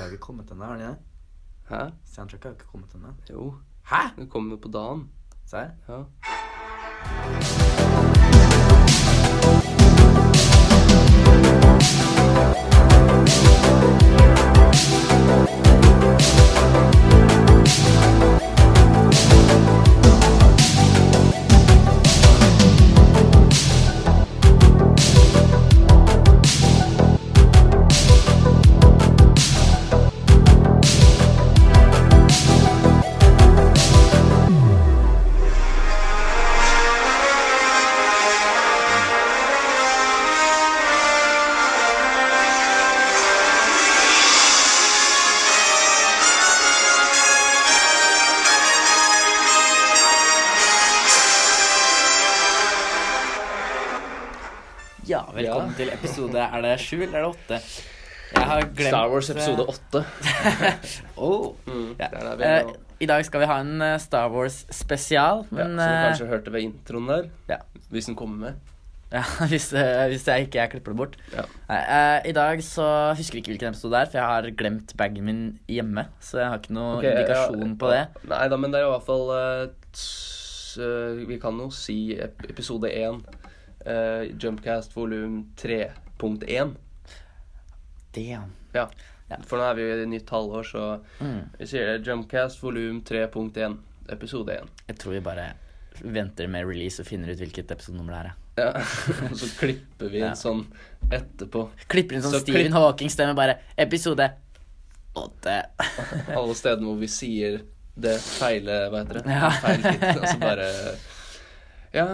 Det har ikke kommet ennå, har det? Hæ? Soundtracket har ikke kommet ennå. Jo, Hæ? det kommer på dagen. Serr? Ja. Ja, episode Er det sju eller er det åtte? Jeg har glemt Star Wars episode åtte. oh. Mm, ja. er vi Eh, nå. I dag skal vi ha en eh, Star Wars spesial, Ja, som du eh, kanskje hørte ved introen der. ja. Hvis den kommer med. Ja, hvis, eh, hvis jeg ikke jeg klipper det bort. Ja. Nei, eh, I dag så husker jeg ikke hvilken episode det er, for jeg har glemt bagen min hjemme. Så jeg har ikke noen okay, indikasjon ja, på det. Nei da, men det er i hvert fall uh, eh, Vi kan jo si episode én. Uh, Jumpcast volum 3.1. Damn. Ja. Ja. For nå er vi jo i nytt halvår, så Mm. vi sier det. Jumpcast volum 3.1. Episode 1. Jeg tror vi bare venter med release og finner ut hvilket episodenummer det er. ja. Og så klipper vi Ja. sånn etterpå. Klipper inn sånn Så Stephen Hawking-stemme, bare episode åtte. Alle stedene hvor vi sier det feile, hva heter det? Ja. Feil tid. og så bare Ja,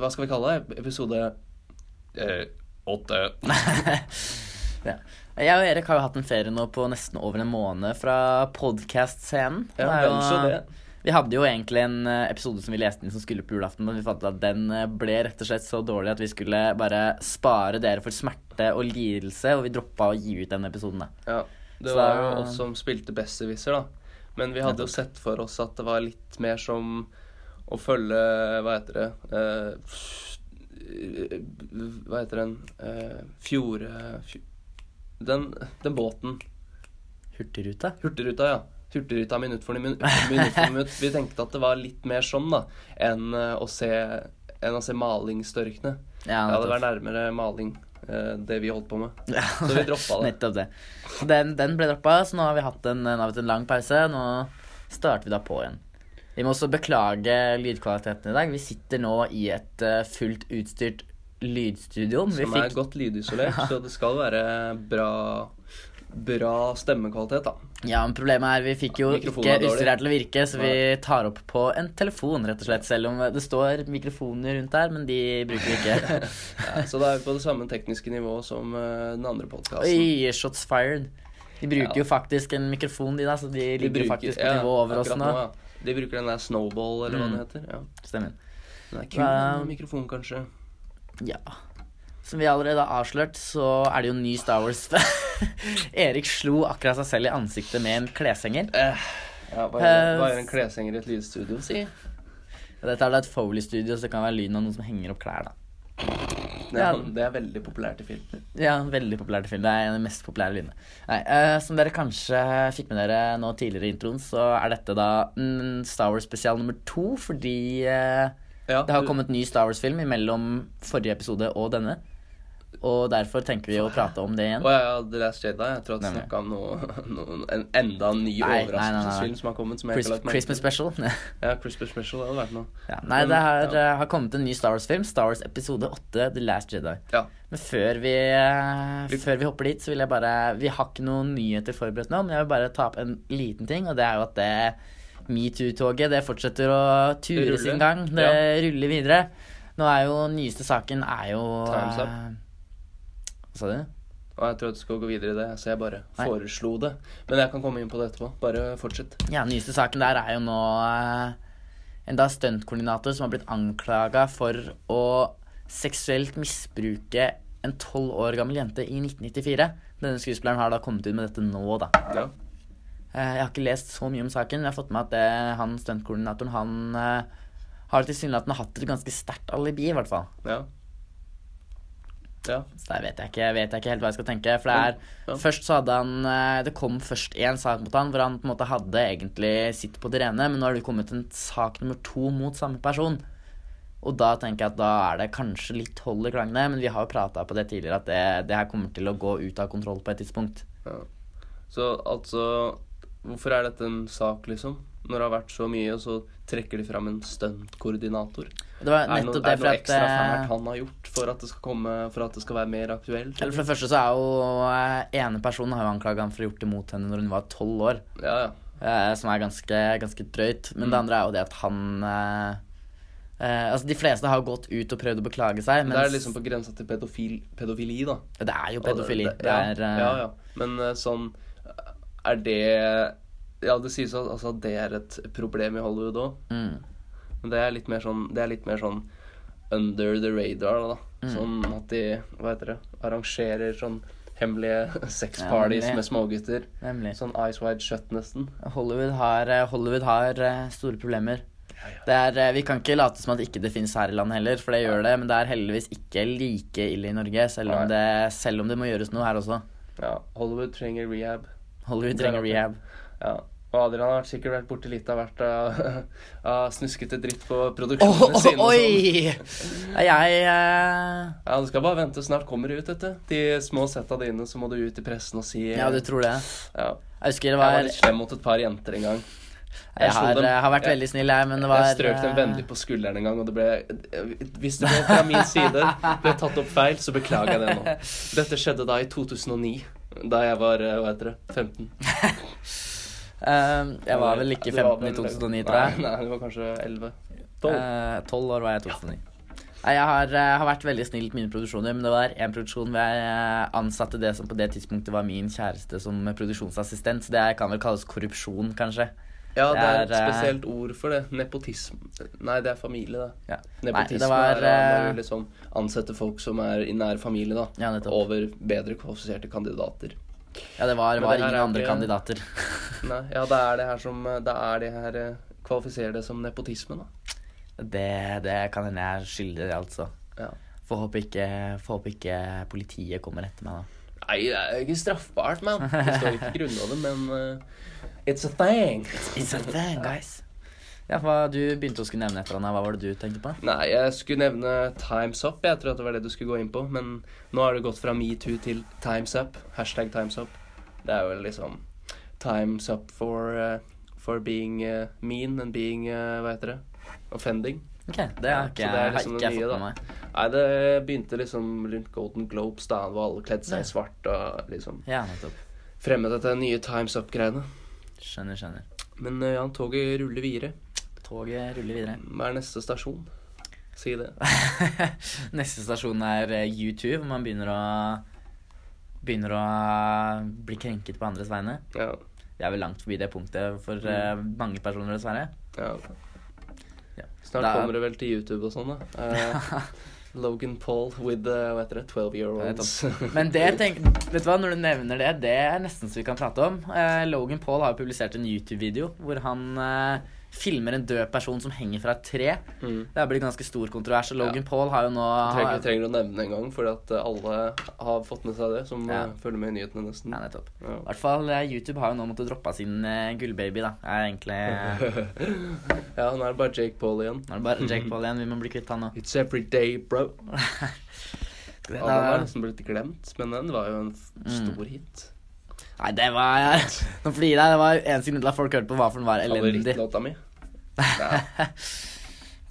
hva skal vi kalle det? Episode eh, åtte. ja. Jeg og Erik har jo hatt en ferie nå på nesten over en måned fra podcast-scenen. Ja, Det. Vi hadde jo egentlig en eh, episode som vi leste inn som skulle på julaften, men vi fant ut at den eh, ble rett og slett så dårlig at vi skulle bare spare dere for smerte og lidelse, og vi droppa å gi ut den episoden. da. Ja, det Så- var jo oss som spilte Besserwisser, da. Men vi hadde jo sett for oss at det var litt mer som å følge Hva heter det eh, Hva heter den uh, Fjorde fj den, den båten. Hurtigruta. Hurtigruta, ja. Hurtigruta minutt for minutt. minutt, for minutt. Vi tenkte at det var litt mer sånn, da, enn eh, å se, enn å se malingsstørkene. Ja, Ja, det var nærmere maling, eh, det vi holdt på med. Så vi droppa det. Nettopp det. Den, den ble droppa, så nå har vi hatt en, vi hatt en lang pause. Nå starter vi da på igjen. Vi må også beklage lydkvaliteten i dag. Vi sitter nå i et eh, fullt utstyrt lydstudio. Vi Som er fikk, godt lydisolert, så det skal være bra, bra stemmekvalitet, da. ja, men problemet er vi fikk jo ikke er utstyret her til å virke, så vi tar opp på en telefon, rett og slett. Selv om det står mikrofoner rundt der, men de bruker vi ikke. Ja, så da er vi på det samme tekniske nivået som eh, den andre podkasten. Oi, shots fired. De bruker Ja. jo faktisk en mikrofon, de da, så de ligger faktisk på nivå over oss nå. ja. De bruker den der Snowball, eller hva Mm. den heter. Ja. Stemmer. Den er kul Hva- mikrofon, kanskje. Ja. Som vi allerede har avslørt, så er det jo ny Star Wars. Erik slo akkurat seg selv i ansiktet med en kleshenger. Uh, ja, hva, gjør, hva gjør en kleshenger i et lydstudio, si? Dette er da et Foley-studio, så det kan være lyden av noen som henger opp klær. da. Ja. det er veldig populært i film. Ja, veldig populært i film. Det er en av de mest populære lydene. Nei, uh, som dere kanskje fikk med dere nå tidligere i introen, så er dette da mm, Star Wars spesial nummer to, fordi uh, Ja, det har kommet ny Star Wars-film mellom forrige episode og denne. Og derfor tenker vi å prate om det igjen. Oh, ja, ja, The Last Jedi. Jeg tror at du snakka om noe, noe, en enda ny overraskelsesfilm som har kommet. Som Chris, har Christmas special. Ja, Christmas Special hadde vært noe. Ja, nei, Men, det har, ja. eh, har kommet en ny Star Wars-film. Star Wars episode 8, The Last Jedi. Ja. Men før vi, eh, før vi hopper dit, så vil jeg bare Vi har ikke noen nyheter forberedt nå, men jeg vil bare ta opp en liten ting, og det er jo at det metoo-toget det fortsetter å ture sin gang. Det ruller videre. Nå er jo nyeste saken er jo Time's up. Eh, Hva sa du? Og jeg tror du skal gå videre i det, så jeg bare Nei. foreslo det. Men jeg kan komme inn på det etterpå. Bare fortsett. Ja, nyeste saken der er jo nå eh, en da stuntkoordinator som har blitt anklaga for å seksuelt misbruke en tolv år gammel jente i 1994. Denne skuespilleren har da kommet ut med dette nå, da. Ja. Eh, Jeg har ikke lest så mye om saken, men jeg har fått med at det, han stuntkoordinatoren han eh, har tilsynelatende hatt et ganske sterkt alibi, i hvert fall. ja. Ja. Så der vet jeg, ikke, vet jeg ikke helt hva jeg skal tenke. For det er Ja. Først så hadde han eh, Det kom først én sak mot han hvor han på en måte hadde egentlig sitt på det rene, men nå har det kommet en sak nummer to mot samme person. Og da tenker jeg at da er det kanskje litt hold i klangene, men vi har jo prata på det tidligere at det, det her kommer til å gå ut av kontroll på et tidspunkt. Ja. Så altså Hvorfor er dette en sak, liksom? Når det har vært så mye, og så trekker de fram en stuntkoordinator. Det var Er det nettopp er det det noe ekstra eh, fælt han har gjort for at det skal, komme, for at det skal være mer aktuelt? Eller for det første så er jo eh, ene personen har jo anklaga ham for å ha gjort det mot henne når hun var tolv år. Ja, ja. eh, som er ganske, ganske drøyt. Men Mm. det andre er jo det at han eh, Altså, de fleste har gått ut og prøvd å beklage seg, Men mens det er liksom på grensa til pedofil, pedofili, da. Det er jo pedofili. Det, Det er ja, eh, ja, ja. Men uh, sånn Er det Ja, det sies at altså, det er et problem i Hollywood òg. mm, Men det er litt mer sånn Det litt mer sånn under the radar, da. Mm. Sånn at de Hva heter det? Arrangerer sånn hemmelige sexparties Ja, med smågutter. Nemlig. Sånn eyes wide shut, nesten. Hollywood har, eh, Hollywood har eh, store problemer. Det er, eh, vi kan ikke late som at ikke det finnes her i landet heller, for det gjør det. Men det er heldigvis ikke like ille i Norge, selv om, det, selv om det må gjøres noe her også. Ja, Hollywood trenger rehab. Hollywood er trenger rehab. Ja. Og Adrian har sikkert vært borti litt av hvert av, av snuskete dritt på produksjonene sine. Oh, sånn. oi! Jeg uh... Ja, Du skal bare vente, snart kommer det ut, vet du. De små setta dine, så må du ut i pressen og si Ja, du tror det? Ja. Jeg husker det Jeg var var litt slem mot et par jenter en gang. Jeg jeg har, har vært veldig snill, jeg, men det var Jeg strøk dem eh, vennlig på skulderen en gang, og det ble Hvis det ble fra min side ble tatt opp feil, så beklager jeg det nå. Dette skjedde da i 2009. Da jeg var eh, hva heter det, 15. eh, Jeg var vel ikke 15 i 2009, tror jeg. Nei, nei, du var kanskje 11. 12. Eh, 12 år var jeg i 2009. Nei, jeg har, eh, har vært veldig snill til mine produksjoner, men det var en produksjon hvor jeg eh, ansatte det som på det tidspunktet var min kjæreste som produksjonsassistent. Så det kan vel kalles korrupsjon, kanskje. Ja, det er et det er, eh, spesielt ord for det. Nepotisme. Nei, det er familie, da. Ja. Nepotisme Nei, var, er å liksom ansette folk som er i nær familie, da. Ja. Over bedre kvalifiserte kandidater. Ja, det var, var det ingen andre ikke- kandidater. Nei, ja, det er det her som Det er det her eh, Kvalifiserer det som nepotisme, da. Det, det kan hende jeg skylder det, altså. Ja. Får håpe ikke, får håpe ikke politiet kommer etter meg, da. Nei, det er ikke straffbart, man. Det står ikke i Grunnloven, men uh, It's a thing. It's a thing, guys. Ja, hva, Du begynte å skulle nevne et eller annet. Hva var det du tenkte på? Nei, jeg skulle nevne Times Up. Jeg tror at det var det du skulle gå inn på. Men nå har det gått fra metoo til Times Up. Hashtag Times Up. Det er jo liksom Times Up for, uh, for being uh, mean and being uh, Hva heter det? Offending. Ok, Det har Ja, ikke, det er har liksom ikke jeg fått med meg. Nei, det begynte liksom rundt Golden Globes, da hvor alle kledde seg i svart og liksom Ja, nettopp. fremmet dette nye Times Up-greiene. Skjønner, skjønner. Men ja, toget ruller videre. Toget ruller videre. Hva er neste stasjon? Si det. Neste stasjon er YouTube, U2, hvor man begynner å Begynner å bli krenket på andres vegne. Ja. Vi er vel langt forbi det punktet for mm. mange personer, dessverre. ja. Ja. Snart Da- kommer det vel til YouTube og sånn, da. Uh, Logan Paul with uh, hva heter det, 12 year olds. Men det tenk, vet du hva, når du nevner det, det er nesten så vi kan prate om. Eh, Logan Paul har jo publisert en YouTube-video hvor han eh, filmer en død person som henger fra et tre. mm. Det har blitt ganske stor kontrovers, og Logan Paul har jo nå trenger, trenger å nevne det en gang, for at eh, alle har fått med seg det, som Ja. eh, følger med i nyhetene nesten. Ja, nettopp. Ja. I hvert fall eh, YouTube har jo nå måttet droppe sin uh, gullbaby, da. Er egentlig ja, nå er det bare Jake Paul igjen. Nå er det bare Jake Paul igjen. Vi må bli kvitt han nå. It's every day, bro. Den har nesten blitt glemt, men den var jo en Mm. stor hit. Nei, det var Nå flirer jeg. Det var eneste grunn til at folk hørte på, hva for den var elendig. Favorittlåta mi. Ja,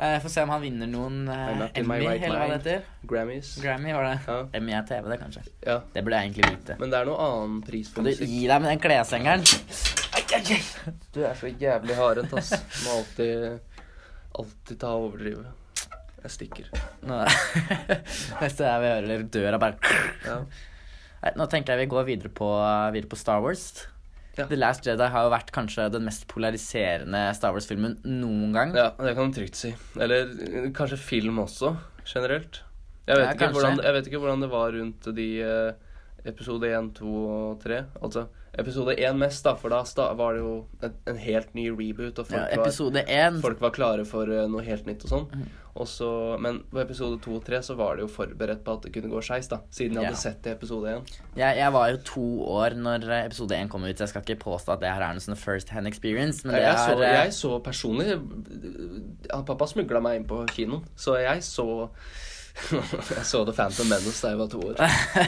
Eh, Får se om han vinner noen my Emmy, right eller hva det heter. Grammys. Grammy, var det. Ja, Emmy er TV, det, kanskje. ja. Det burde jeg egentlig vite. Men det er noe annen pris for Kan du gi deg med den kleshengeren? Du er så jævlig hardhendt, ass. Må alltid Alltid ta og overdrive. Jeg stikker. Nå, neste er vi hører døra bare Ja. Nå tenker jeg vi går videre på, videre på Star Wars. Ja. The Last Jedi har jo vært kanskje den mest polariserende Star Wars-filmen noen gang. ja, det kan du trygt si. Eller kanskje film også, generelt. Jeg vet, Ja, ikke hvordan, jeg vet ikke hvordan det var rundt de eh, episode 1, 2 og 3. Altså episode én mest, da, for da var det jo en, en helt ny reboot, og Ja, folk, var, episode folk var klare for eh, noe helt nytt og sånn. Mm. så, men på episode to og tre så var det jo forberedt på at det kunne gå skeis. Siden jeg Ja. hadde sett det i episode én. jeg, jeg var jo to år når eh, episode én kom ut, så jeg skal ikke påstå at det her er noe sånn first hand experience, men det Jeg, så, er så, jeg så personlig Pappa smugla meg inn på kinoen, så jeg så Jeg så The Phantom Menace da jeg var to år.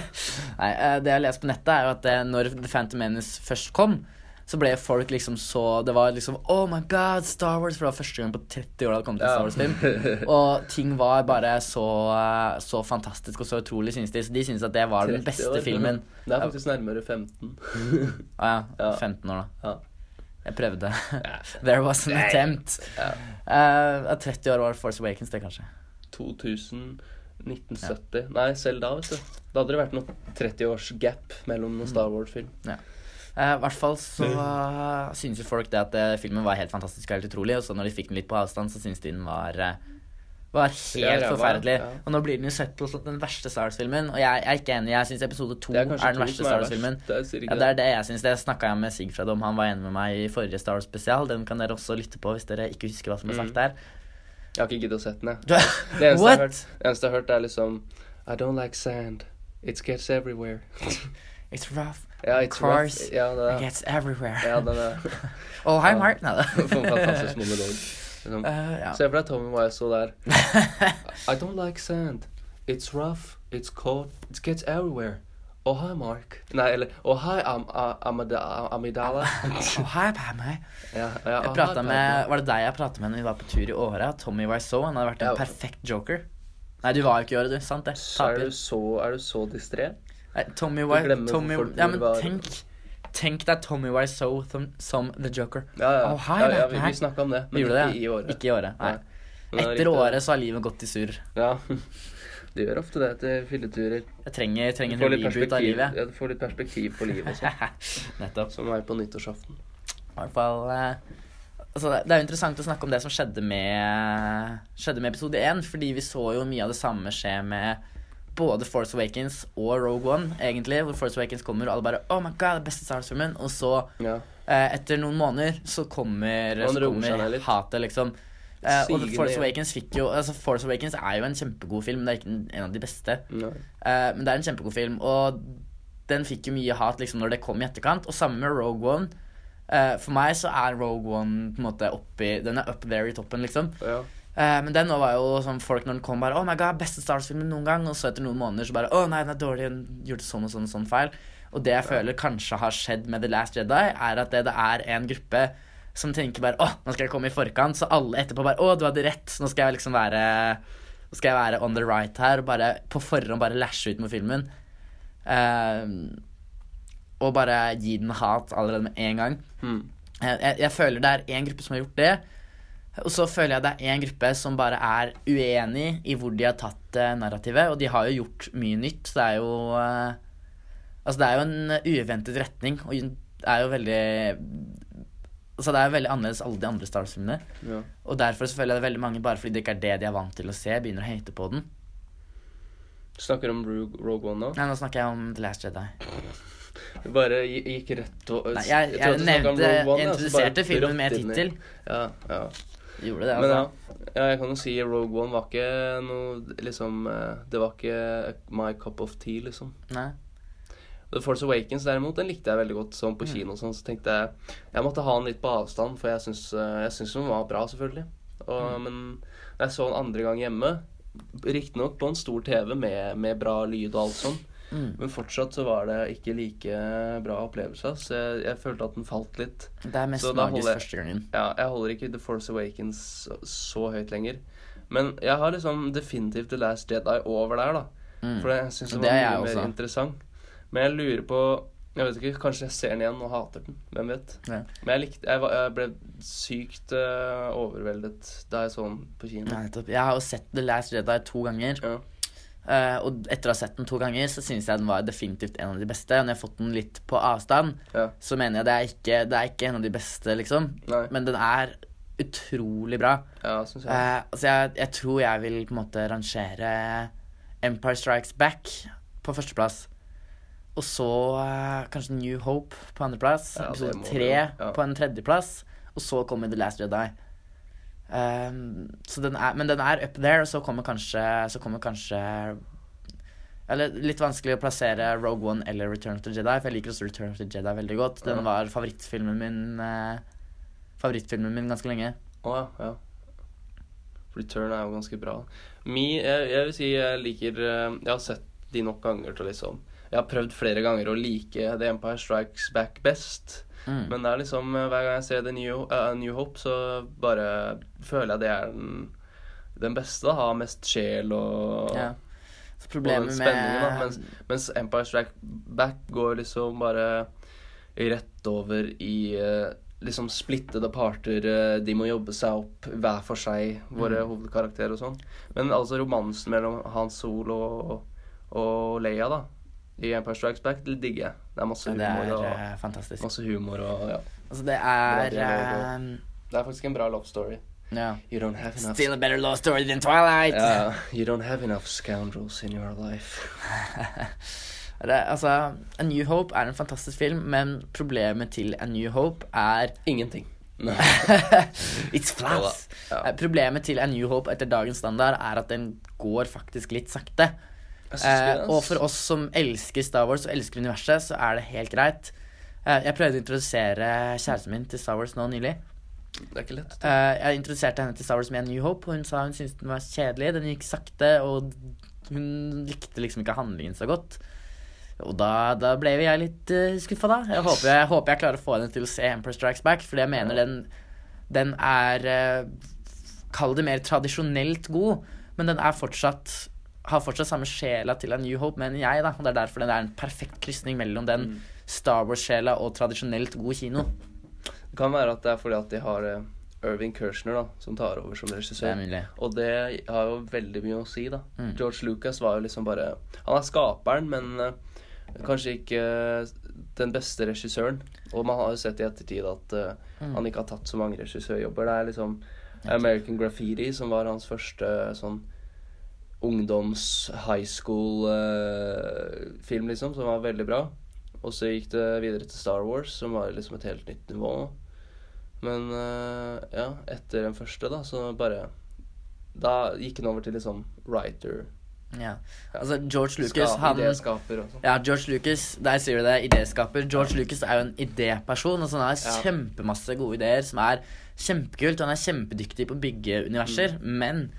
Nei, eh, det jeg har lest på nettet, er jo at eh, når The Phantom Menace først kom, så ble folk liksom så Det var liksom Oh my God, Star Wars! For det var første gang på 30 år det hadde kommet en Star Wars-film. Og ting var bare så, eh, så fantastisk og så utrolig, synes de. Så de syntes at det var den beste år. filmen. Det er faktisk nærmere 15. Ah, ja, Ja. 15 år, da. Ja. Jeg prøvde. There was an attempt. Ja. Uh, 30 år var Force Awakens, det, kanskje. 2000 1970. Nei, selv da, vet du. Da hadde det vært noe 30 års gap mellom noen Star Wars-film. Ja. I hvert fall så uh, synes jo folk det at eh, filmen var helt fantastisk og helt utrolig, og så når de fikk den litt på avstand, så syntes de den var eh, var helt Ja, ræva, forferdelig. ja. Og nå blir den jo sett på som den verste Star Wars-filmen, og jeg, jeg er ikke enig. Jeg syns episode to er, er den verste er Star. Wars-filmen. Det er Ja, det er det jeg syns. Det snakka jeg med Sigfred om. Han var enig med meg i forrige Star Wars spesial. Den kan dere også lytte på hvis dere ikke husker hva som ble Mm. sagt der. Jeg har ikke giddet å sette den, jeg. Det eneste jeg har hørt, det eneste jeg har hørt, er liksom I don't like sand. It gets everywhere. It's rough. ja, it's Cars rough. Ja, det It gets everywhere. ja, den er oh, hi. Mark. Nei da. Fantastisk monolog. Liksom. Uh, ja. Se for deg Tommy Wiseau der. I don't like sand. It's rough. It's cold. It gets everywhere. Oh, hi, Mark. Nei, eller Oh, hi, Am Am Amidala. oh, hi, meg. ja, ja, Jeg oh, pratet med, Var det deg jeg pratet med når vi var på tur i Åra? Tommy Wiseau. Han hadde vært en Ja. perfekt joker. Nei, du var jo ikke i året, du. Sant det. Så er du så, er du så distré? Nei, Tommy Wiseau Tommy, Ja, men var. tenk Tenk deg Tommy Wiseau som, som The Joker. Ja, ja. Oh, hi, ja, ja vi, vi snakka om det, men ikke det? i året. Ikke i året. Nei. Er Etter året så har livet gått i surr. Ja. Det gjør ofte det etter fylleturer. Jeg trenger, jeg trenger en reboot av livet. ja, du får litt perspektiv på livet og sånn. Nettopp. Som er på nyttårsaften. I hvert fall eh, altså, det- er jo interessant å snakke om det som skjedde med, skjedde med episode 1, fordi vi så jo mye av det samme skje med både Force Awakens og Rogue One, egentlig. Hvor Force Awakens kommer, og alle bare Oh my god, det beste Star Wars-filmen. Og så, Ja. eh, etter noen måneder, så kommer, så kommer hatet, liksom. Eh, og Force. Awakens fikk jo altså Force Awakens er jo en kjempegod film. Det er ikke en- av de beste. Eh, men det er en kjempegod film, og den fikk jo mye hat liksom når det kom i etterkant. Og sammen med Rogue One. Uh, for meg så er Rogue One på en måte oppi Den er up there i toppen, liksom. Ja. Men den var jo sånn folk når den kom, bare Oh my god, beste Star Wars-filmen noen gang. Og så etter noen måneder så bare Å nei, den er dårlig, den gjorde sånn og sånn og sånn feil. Og det jeg føler kanskje har skjedd med The Last Jedi, er at det, det er en gruppe som tenker bare Å, nå skal jeg komme i forkant. Så alle etterpå bare Å, du hadde rett. Nå skal jeg liksom være Nå skal jeg være on the right her. Bare på forhånd bare lashe ut med filmen. Uh, og bare gi den hat allerede med en gang. Mm. Jeg, jeg, jeg føler det er én gruppe som har gjort det. Og så føler jeg det er én gruppe som bare er uenig i hvor de har tatt uh, narrativet. Og de har jo gjort mye nytt. Så det er jo uh, Altså, det er jo en uventet retning, og det er jo veldig Altså, det er veldig annerledes alle de andre Star Wars-filmene. Ja. Og derfor så føler jeg det er veldig mange, bare fordi det ikke er det de er vant til å se, begynner å hate på den. Du snakker om Rogue, One nå? Nei, nå snakker jeg om The Last Jedi. Du bare gikk rett og Nei, jeg, jeg, jeg nevnte One, så introduserte filmen med tittel. Ja, ja. Gjorde det, altså. Men ja, altså. ja, jeg kan jo si Rogue One var ikke noe liksom eh, Det var ikke my cup of tea, liksom. Nei. The Force Awakens derimot, den likte jeg veldig godt sånn Mm. på kino. og Sånn, så tenkte jeg jeg måtte ha den litt på avstand, for jeg syns, eh, jeg syns den var bra, selvfølgelig. Og, Mm. Men jeg så den andre gang hjemme, riktignok på en stor TV med, med bra lyd og alt sånn, Mm. men fortsatt så var det ikke like bra opplevelse. Så jeg, jeg følte at den falt litt. Det er mest magisk første gangen. Ja, jeg holder ikke The Force Awakens så, så høyt lenger. Men jeg har liksom definitivt The Last Jedi over der, da. Mm. For jeg syns Det var mye mer interessant. Men jeg lurer på Jeg vet ikke, Kanskje jeg ser den igjen og hater den. Hvem vet. Ja. Men jeg, likte, jeg, jeg ble sykt uh, overveldet da jeg så den på kino. Nettopp. Jeg har jo sett The Last Jedi to ganger. Ja. Uh, og etter å ha sett den to ganger, så syns jeg den var definitivt en av de beste. Og når jeg har fått den litt på avstand, Ja. så mener jeg det er ikke, det er ikke en av de beste, liksom. Nei. Men den er utrolig bra. Ja, synes jeg. Uh, altså, jeg, jeg tror jeg vil på en måte rangere Empire Strikes Back på førsteplass. Og så uh, kanskje New Hope på andreplass. Ja, episode tre ja. på en tredjeplass. Og så kommer The Last Jedi. Um, så den er, men den er up there, og så kommer kanskje Så kommer kanskje Eller litt vanskelig å plassere Rogue One eller Return of the Jedi, for jeg liker også Return of the Jedi veldig godt. Den var favorittfilmen min eh, Favorittfilmen min ganske lenge. Å ja, ja. Return er jo ganske bra. Me, jeg, jeg vil si jeg liker eh, Jeg har sett de nok ganger til liksom Jeg har prøvd flere ganger å like The Empire Strikes Back best. Mm. Men det er liksom eh, hver gang jeg ser The New, uh, New Hope, så bare føler jeg det er den, den beste. da, Har mest sjel og ja. Og den spenningen. da, mens, mens Empire Strike Back går liksom bare rett over i uh, liksom splittede parter. de må jobbe seg opp hver for seg, våre Mm. hovedkarakterer og sånn. Men altså romansen mellom Hans Sol og, og Leia, da, i Empire Strikes Back, det digger jeg. Det er masse Det humor er og eh, fantastisk. Masse humor og ja. Altså, det er Det er det eh, Det er faktisk en bra love story. Yeah. You don't have enough Still a better love story than Twilight. Yeah. You don't have enough scoundrels in your life. Det, altså, A New Hope er en fantastisk film, men problemet til A New Hope er Ingenting. It's flats. Ja. Eh, Problemet til A New Hope etter dagens standard er at den går faktisk litt sakte. Eh, og for oss som elsker Star Wars og elsker universet, så er det helt greit. Eh, jeg prøvde å introdusere kjæresten min til Star Wars nå nylig. Det er ikke lett. Eh, jeg introduserte henne til Star Wars med en New Hope, og hun sa hun syntes den var kjedelig. Den gikk sakte, og hun likte liksom ikke handlingen så godt. Og da, da ble jeg litt uh, skuffa, da. Jeg håper jeg, håper jeg klarer å få henne til å se Emperor Strikes Back, fordi jeg mener den, den er uh, Kall det mer tradisjonelt god, men den er fortsatt har fortsatt samme sjela til A New Hope, mener jeg. da Og Det er derfor det er en perfekt krysning mellom den Mm. Star Wars-sjela og tradisjonelt god kino. Det kan være at det er fordi at de har eh, Irving Kershner da, som tar over som Det regissør. mulig. Og det har jo veldig mye å si, da. Mm. George Lucas var jo liksom bare Han er skaperen, men eh, kanskje ikke den beste regissøren. Og man har jo sett i ettertid at eh, Mm. han ikke har tatt så mange regissørjobber. Det er liksom American Graffiti som var hans første sånn ungdoms high school-film, liksom, som var veldig bra. Og så gikk det videre til Star Wars, som var liksom et helt nytt nivå. Men eh, ja, etter den første, da, så bare Da gikk den over til liksom writer. Ja. Altså, George Lucas, Ska, han Idéskaper sånn. Ja, George Lucas, der sier du det, idéskaper. George Lucas er jo en idéperson. Altså, han har Ja. kjempemasse gode ideer som er kjempekult. Han er kjempedyktig på å bygge universer. Mm. Men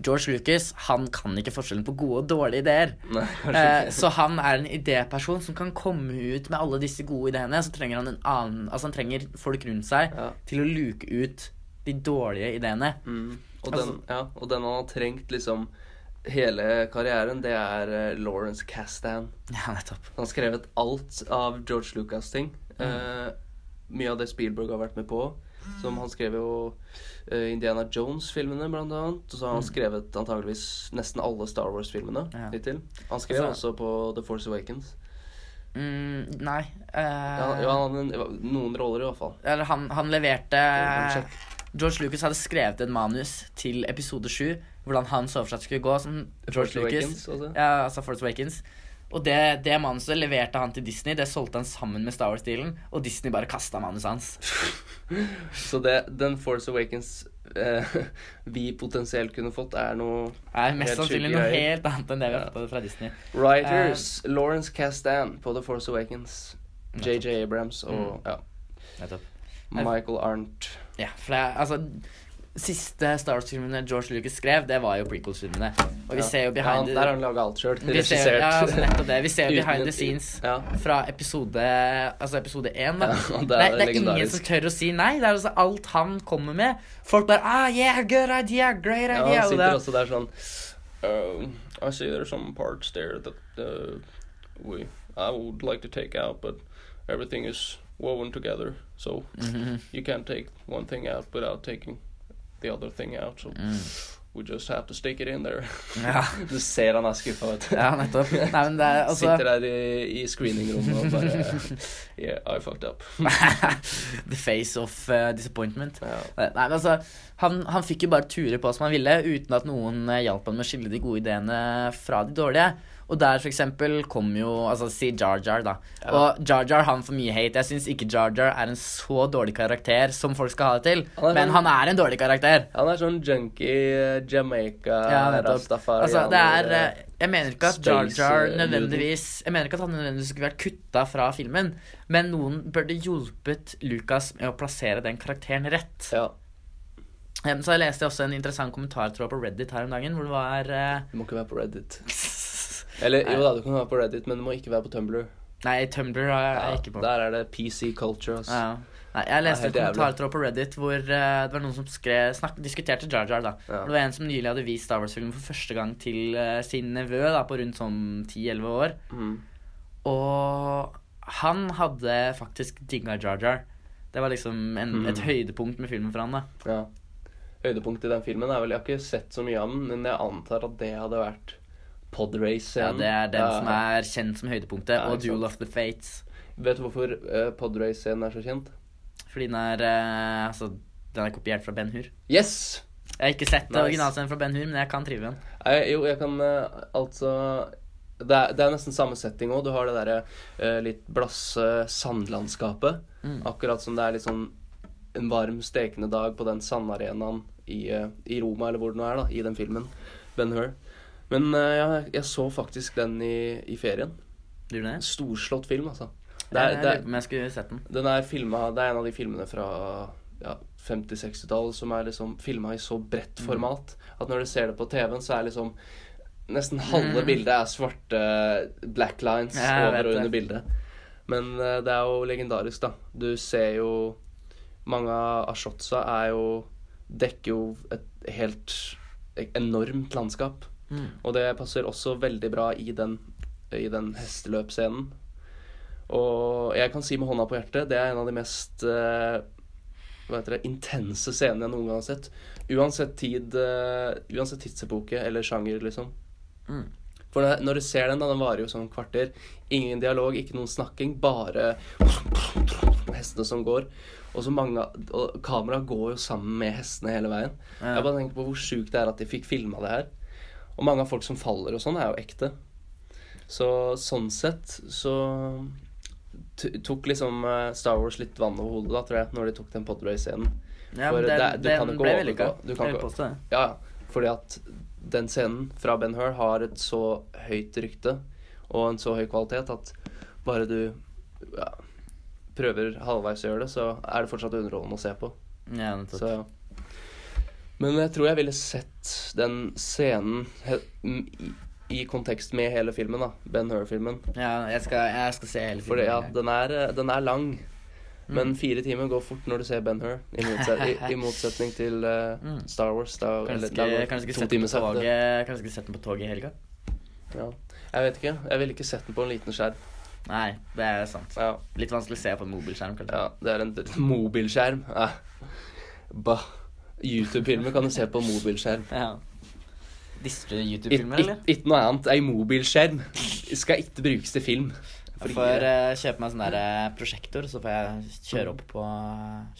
George Lucas han kan ikke forskjellen på gode og dårlige ideer. Nei, Eh, så han er en idéperson som kan komme ut med alle disse gode ideene. Så trenger han en annen Altså han trenger folk rundt seg Ja. til å luke ut de dårlige ideene. Mm. Og, Altså- den, ja, og den han har trengt liksom hele karrieren, det er eh, Lawrence Kasdan. Ja, nettopp. Han har skrevet alt av George Lucas-ting. Mm. Eh, mye av det Spielberg har vært med på. Som han skrev jo eh, Indiana Jones-filmene, blant annet. Og så har han skrevet antageligvis nesten alle Star Wars-filmene Mm. Ja. hittil. Han skrev Altså- også på The Force Awakens. Mm, nei uh, Ja, ja, han hadde noen roller, i hvert fall. Eller han, han leverte George Lucas hadde skrevet et manus til episode 7, hvordan han så for seg skulle gå. Som The George Force Lucas Awakens. Ja, altså Force Awakens. Og det, det manuset leverte han til Disney. Det solgte han sammen med Star Wars-stilen. Og Disney bare kasta manuset hans. Så det, den Force Awakens eh, vi potensielt kunne fått, er noe er mest sannsynlig noe helt annet enn det vi har fått fra Disney. Writers Lawrence Castan på The Force Awakens. JJ Abrams og Mm. ja, Michael Arndt. Ja, for det, altså Siste Star Wars-filmene George Lucas skrev, det var jo prequels-filmene. Og vi Ja. ser jo behind ja, Der har han laga alt sjøl. vi ser, ja, altså, nettopp det. Vi ser jo behind the scenes Ja. fra episode Altså episode én, da. Ja, det det, er er, det er ingen som tør å si nei. Det er altså alt han kommer med. Folk bare ah, yeah, good idea, great Ja, idea. han og sitter også der sånn uh, I see there's some parts there that uh, we I would like to take out, but everything is woven together, so Mhm. you can't take one thing out without taking the other thing out. So we just have to stick it in there. Mm. Ja. Du ser han er skuffa, vet du. ja, nettopp. Nei, men det er altså Sitter der i, i screeningrommet og bare Yeah, I fucked up. The face of uh, disappointment. Ja. Nei, men altså, han, han fikk jo bare ture på som han ville, uten at noen eh, hjalp han med å skille de gode ideene fra de dårlige. Og der for eksempel kom jo Altså, si Jar Jar, da. Ja. Og Jar Jar han får mye hate. Jeg syns ikke Jar Jar er en så dårlig karakter som folk skal ha det til. Han Men sånn- han er en dårlig karakter. Han er sånn junkie, eh, Jamaica, Ja, rastafari Altså, det er eh, Jeg mener ikke at Jar Jar eh, nødvendigvis Jeg mener ikke at han nødvendigvis skulle vært kutta fra filmen, men noen burde hjulpet Lucas med å plassere den karakteren rett. Ja. Så jeg leste også en interessant kommentartråd på Reddit her om dagen, hvor det var eh, Du må ikke være på Reddit. Eller jo da, du kan være på Reddit, men du må ikke være på Tumblr. Nei, Tumblr er jeg Ja, ikke på. Der er det PC culture. Altså. Ja. Nei, jeg leste en kommentartråd på Reddit hvor uh, det var noen som skrev, snak, diskuterte Jar Jar. da. Ja. Det var en som nylig hadde vist Star Wars-filmen for første gang til uh, sin nevø da, på rundt sånn 10-11 år. Mm. Og han hadde faktisk digga Jar Jar. Det var liksom en, Mm. et høydepunkt med filmen for han. da. Ja. Høydepunktet i den filmen er vel Jeg har ikke sett så mye av den, men jeg antar at det hadde vært podrace Ja. Det er den som er kjent som høydepunktet. Ja, og Duel of the Fates. Vet du hvorfor uh, podrace-scenen er så kjent? Fordi den er uh, Altså, den er kopiert fra Ben Hur. Yes! Jeg har ikke sett Nice. originalscenen fra Ben Hur, men jeg kan trive den. Jo, jeg kan uh, altså det er, det er nesten samme setting òg. Du har det derre uh, litt blasse sandlandskapet. Mm. Akkurat som det er litt sånn en varm, stekende dag på den sandarenaen i, uh, i Roma, eller hvor det nå er, da, i den filmen. Ben Hur. Men eh, jeg, jeg så faktisk den i, i ferien. Du det? Storslått film, altså. Det er, det er, jeg skulle sett den. den er filmet, Det er en av de filmene fra ja, 50-60-tallet som er liksom filma i så bredt Mm. format at når du ser det på TV-en, så er liksom Nesten halve Mm. bildet er svarte black lines Ja, over og under det. bildet. Men eh, det er jo legendarisk, da. Du ser jo Mange av shotsa er jo Dekker jo et helt enormt landskap. Mm. Og det passer også veldig bra i den, i den hesteløpscenen. Og jeg kan si med hånda på hjertet, det er en av de mest uh, hva heter det, intense scenene jeg noen gang har sett. Uansett tid, uh, uansett tidsepoke eller sjanger, liksom. Mm. For når, du ser den, da, den varer jo sånn kvarter. Ingen dialog, ikke noen snakking, bare hestene som går. Og så mange Og kameraet går jo sammen med hestene hele veien. Ja. Jeg bare tenker på hvor sjukt det er at de fikk filma det her. Og mange av folk som faller og sånn, er jo ekte. Så sånn sett så tok liksom eh, Star Wars litt vann over hodet, da, tror jeg, når de tok den Podray-scenen. Ja, For men den, det- du kan ikke ble vellykka. du kan ikke-. Ja, ja. Fordi at den scenen fra Ben Hur har et så høyt rykte og en så høy kvalitet at bare du ja, prøver halvveis å gjøre det, så er det fortsatt underholdende å se på. Ja, nettopp. Så ja. Men jeg tror jeg ville sett den scenen i, i kontekst med hele filmen, da. Ben Hur-filmen. Ja, jeg skal, jeg skal se hele For filmen. ja, den er, eh, den er lang. Mm. Men fire timer går fort når du ser Ben Hur, i, motset i, i motsetning til uh, Mm. Star Wars. Da, Kanskje eller- ikke, sett den på toget Kanskje ikke sett den på toget i helga? Ja. Jeg vet ikke. Jeg ville ikke sett den på en liten skjerm. Nei, det er sant. Ja, Litt vanskelig å se på en mobilskjerm, kanskje. ja det er en mobilskjerm. Ja. Bah. YouTube-filmer kan du se på mobilskjerm. Ja. Disser du YouTube-filmer, eller? Ikke noe annet. Ei mobilskjerm skal ikke brukes til film. Jeg får uh, kjøpe meg sånn der eh, prosjektor, så får jeg kjøre opp, på,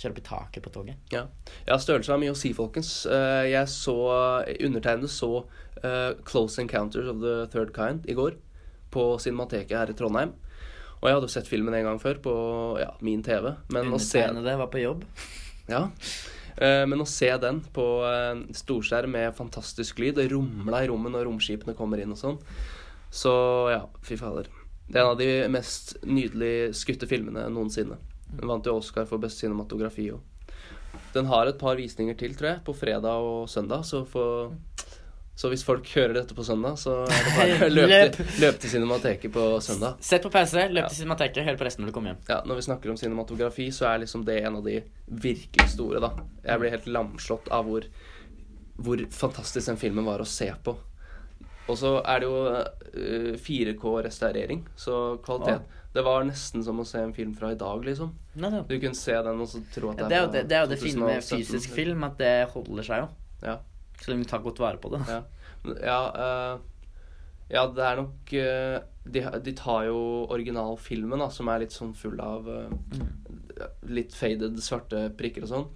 kjøre opp i taket på toget. Ja, ja størrelse har mye å si, folkens. Uh, jeg så Undertegnede så eh, Close Encounters of the Third Kind i går på Cinemateket her i Trondheim. Og jeg hadde jo sett filmen en gang før på ja, min TV. Men å se, Undertegnede var på jobb. ja, Eh, men å se den på eh, storskjerm med fantastisk lyd, det rumla i rommet når romskipene kommer inn og sånn, så ja, fy fader. Det er en av de mest nydelig skutte filmene noensinne. Den vant jo Oscar for best cinematografi òg. Den har et par visninger til, tror jeg, på fredag og søndag, så, for, så hvis folk hører dette på søndag, så er det bare Løp. til- løp til Cinemateket på søndag. Sett på PC, løp Ja. til Cinemateket, hør på resten når du kommer hjem. Ja, Når vi snakker om cinematografi, så er liksom det en av de virkelig store, da. Jeg blir helt lamslått av hvor, hvor fantastisk den filmen var å se på. Og så er det jo eh, 4K-restaurering, så kvalitet Det var nesten som å se en film fra i dag, liksom. Nei. Du kunne se den og så tro at Ja, det er jo det, det, er jo det fine med fysisk film, at det holder seg jo. Ja. Så om vi tar godt vare på det. Ja, ja, uh, ja det er nok uh, de, de tar jo originalfilmen, da, som er litt sånn full av uh, litt faded svarte prikker og sånn.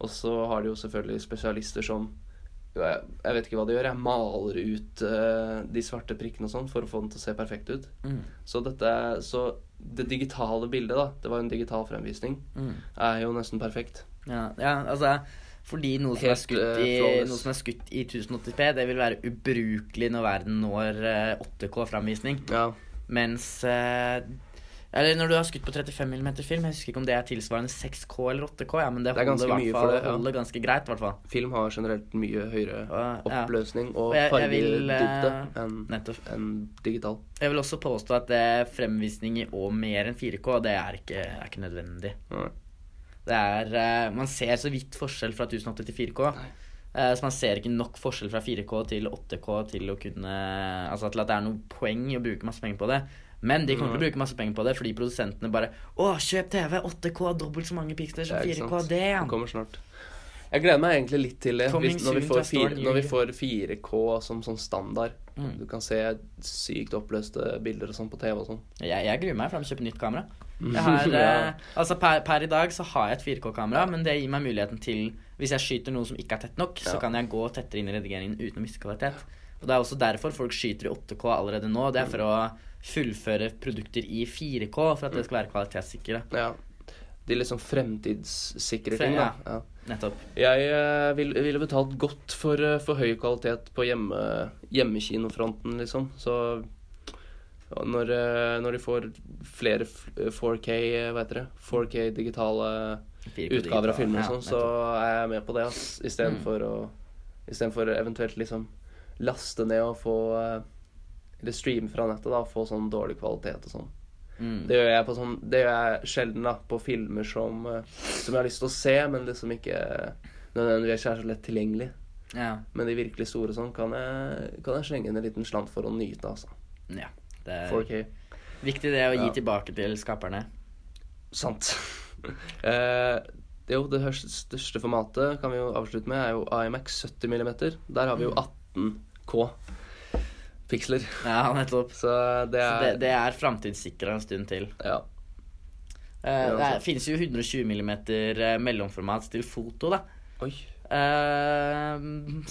Og så har de jo selvfølgelig spesialister som jeg, jeg vet ikke hva de gjør. Jeg maler ut de svarte prikkene og sånn for å få den til å se perfekt ut. Mm. Så dette Så det digitale bildet, da, det var jo en digital fremvisning, Mm. er jo nesten perfekt. Ja, ja, altså fordi noe som, Helt, skutt eh, i, noe som er skutt i 1080p, det vil være ubrukelig når verden når eh, 8K-framvisning. Ja. Mens eh, Eller når du har skutt på 35 mm film, jeg husker ikke om det er tilsvarende 6K eller 8K, ja, men det Det er holder, fall, det, ja. holder ganske greit, Hvertfall. hvert fall. Film har generelt mye høyere oppløsning og fargedybde eh, enn en digital. Jeg vil også påstå at det er fremvisning i og mer enn 4K, det er ikke, er ikke nødvendig. Nei. Det er uh, Man ser så vidt forskjell fra 1080 til 4K. Nei. Eh, så man ser ikke nok forskjell fra 4K til 8K til å kunne Altså til at det er noe poeng i å bruke masse penger på det. Men de kommer til å bruke masse penger på det fordi produsentene bare Å, kjøp TV! 8K, dobbelt så mange piksler som 4K. Det! Det kommer snart. Jeg gleder meg egentlig litt til det. Hvis, når, vi får to a store fire, near når vi får 4K som sånn standard. Mm. Du kan se sykt oppløste bilder og sånn på TV og sånn. Jeg, jeg gruer meg for å kjøpe nytt kamera. Jeg har, eh, altså per, per i dag så har jeg et 4K-kamera, men det gir meg muligheten til Hvis jeg skyter noe som ikke er tett nok, så kan jeg gå tettere inn i redigeringen uten å miste kvalitet. Og Det er også derfor folk skyter i 8K allerede nå. Det er for å fullføre produkter i 4K for at det skal være kvalitetssikre. Ja. De liksom fremtidssikre Frem, ting, da. ja. Ja. Nettopp. Jeg eh, vil, ville betalt godt for, eh, for høy kvalitet på hjemme, hjemmekinofronten, liksom. Så når, eh, når de får flere 4K, eh, hva heter det, 4K digitale utgaver av filmer og sånn, så er jeg med på det, ass. Istedenfor å Istedenfor eventuelt liksom laste ned og få eh, Eller streame fra nettet, da, og få sånn dårlig kvalitet og sånn. Mm. Det gjør jeg på sånn Det gjør jeg sjelden da på filmer som, eh, som jeg har lyst til å se, men liksom ikke nødvendigvis er så lett tilgjengelig. Ja. Men de virkelig store sånn kan jeg, kan jeg slenge inn en liten slant for å nyte, altså. ja. Det er 4K. viktig det å gi Ja. tilbake til skaperne. Sant. eh, jo, det største formatet kan vi jo avslutte med, er jo IMX 70 mm. Der har vi jo 18K piksler. Ja, nettopp. Så det Så er det, det er framtidssikra en stund til. Ja. Eh, det finnes jo 120 mm eh, mellomformat til foto, da. Oi. Uh,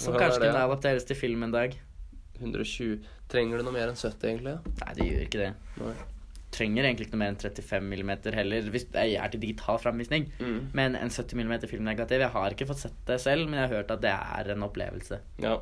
som Hva kanskje det, kunne adapteres til film en dag. 120 Trenger du noe mer enn 70, egentlig? Nei, det gjør ikke det. Nei. Trenger egentlig ikke noe mer enn 35 mm heller, hvis jeg er til digital framvisning. Mm. Men en 70 mm filmnegativ Jeg har ikke fått sett det selv, men jeg har hørt at det er en opplevelse. Ja.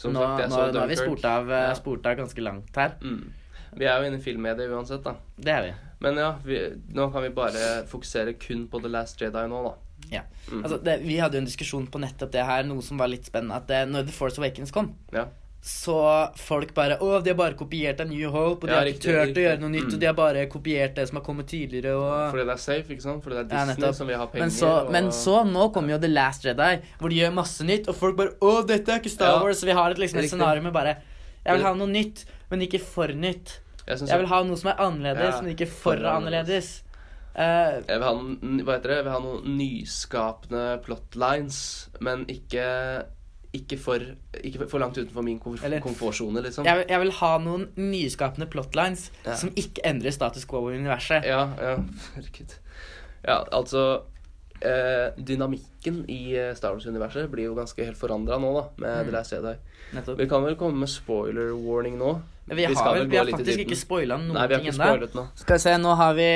Som nå, sagt, jeg nå, så nå har vi spurt av, eh, Ja. spurt av ganske langt her. Mm. Vi er jo inne i filmmediet uansett, da. Det er vi. Men ja, vi, nå kan vi bare fokusere kun på The Last Jedi nå, da. Ja. Mm. Altså, det, vi hadde jo en diskusjon på nettopp det her, noe som var litt spennende. At det, når The Force Awakens kom, Ja. Så folk bare Å, de har bare kopiert av New Hope, og de Ja, har ikke riktig, turt riktig. å gjøre noe nytt, Mm. og de har bare kopiert det som har kommet tidligere, og Fordi det er safe, ikke sant? Fordi det er Disney ja, som vil ha penger. men så, og... men så, nå kommer jo The Last Jedi, hvor de gjør masse nytt, og folk bare Å, dette er ikke Star Ja, Wars. Så vi har et, liksom, et scenario med bare Jeg vil ha noe nytt, men ikke for nytt. Jeg, Jeg vil ha noe som er annerledes, men ikke for annerledes. Uh, jeg vil ha hva heter det? Jeg vil ha noen nyskapende plotlines, men ikke ikke for, ikke for- langt utenfor min komf komfortsone, liksom. jeg, vil, jeg vil ha noen nyskapende plotlines Ja. som ikke endrer status quo i universet. Ja, ja. Herregud. Ja, altså eh, Dynamikken i eh, Star Wars-universet blir jo ganske helt forandra nå, da, med Mm. The Last Jedi. Nettopp. Vi kan vel komme med spoiler warning nå? Men Vi, Vi har, vel vi har faktisk ikke spoila noen Nei, vi har ting ennå. Skal vi se, nå har vi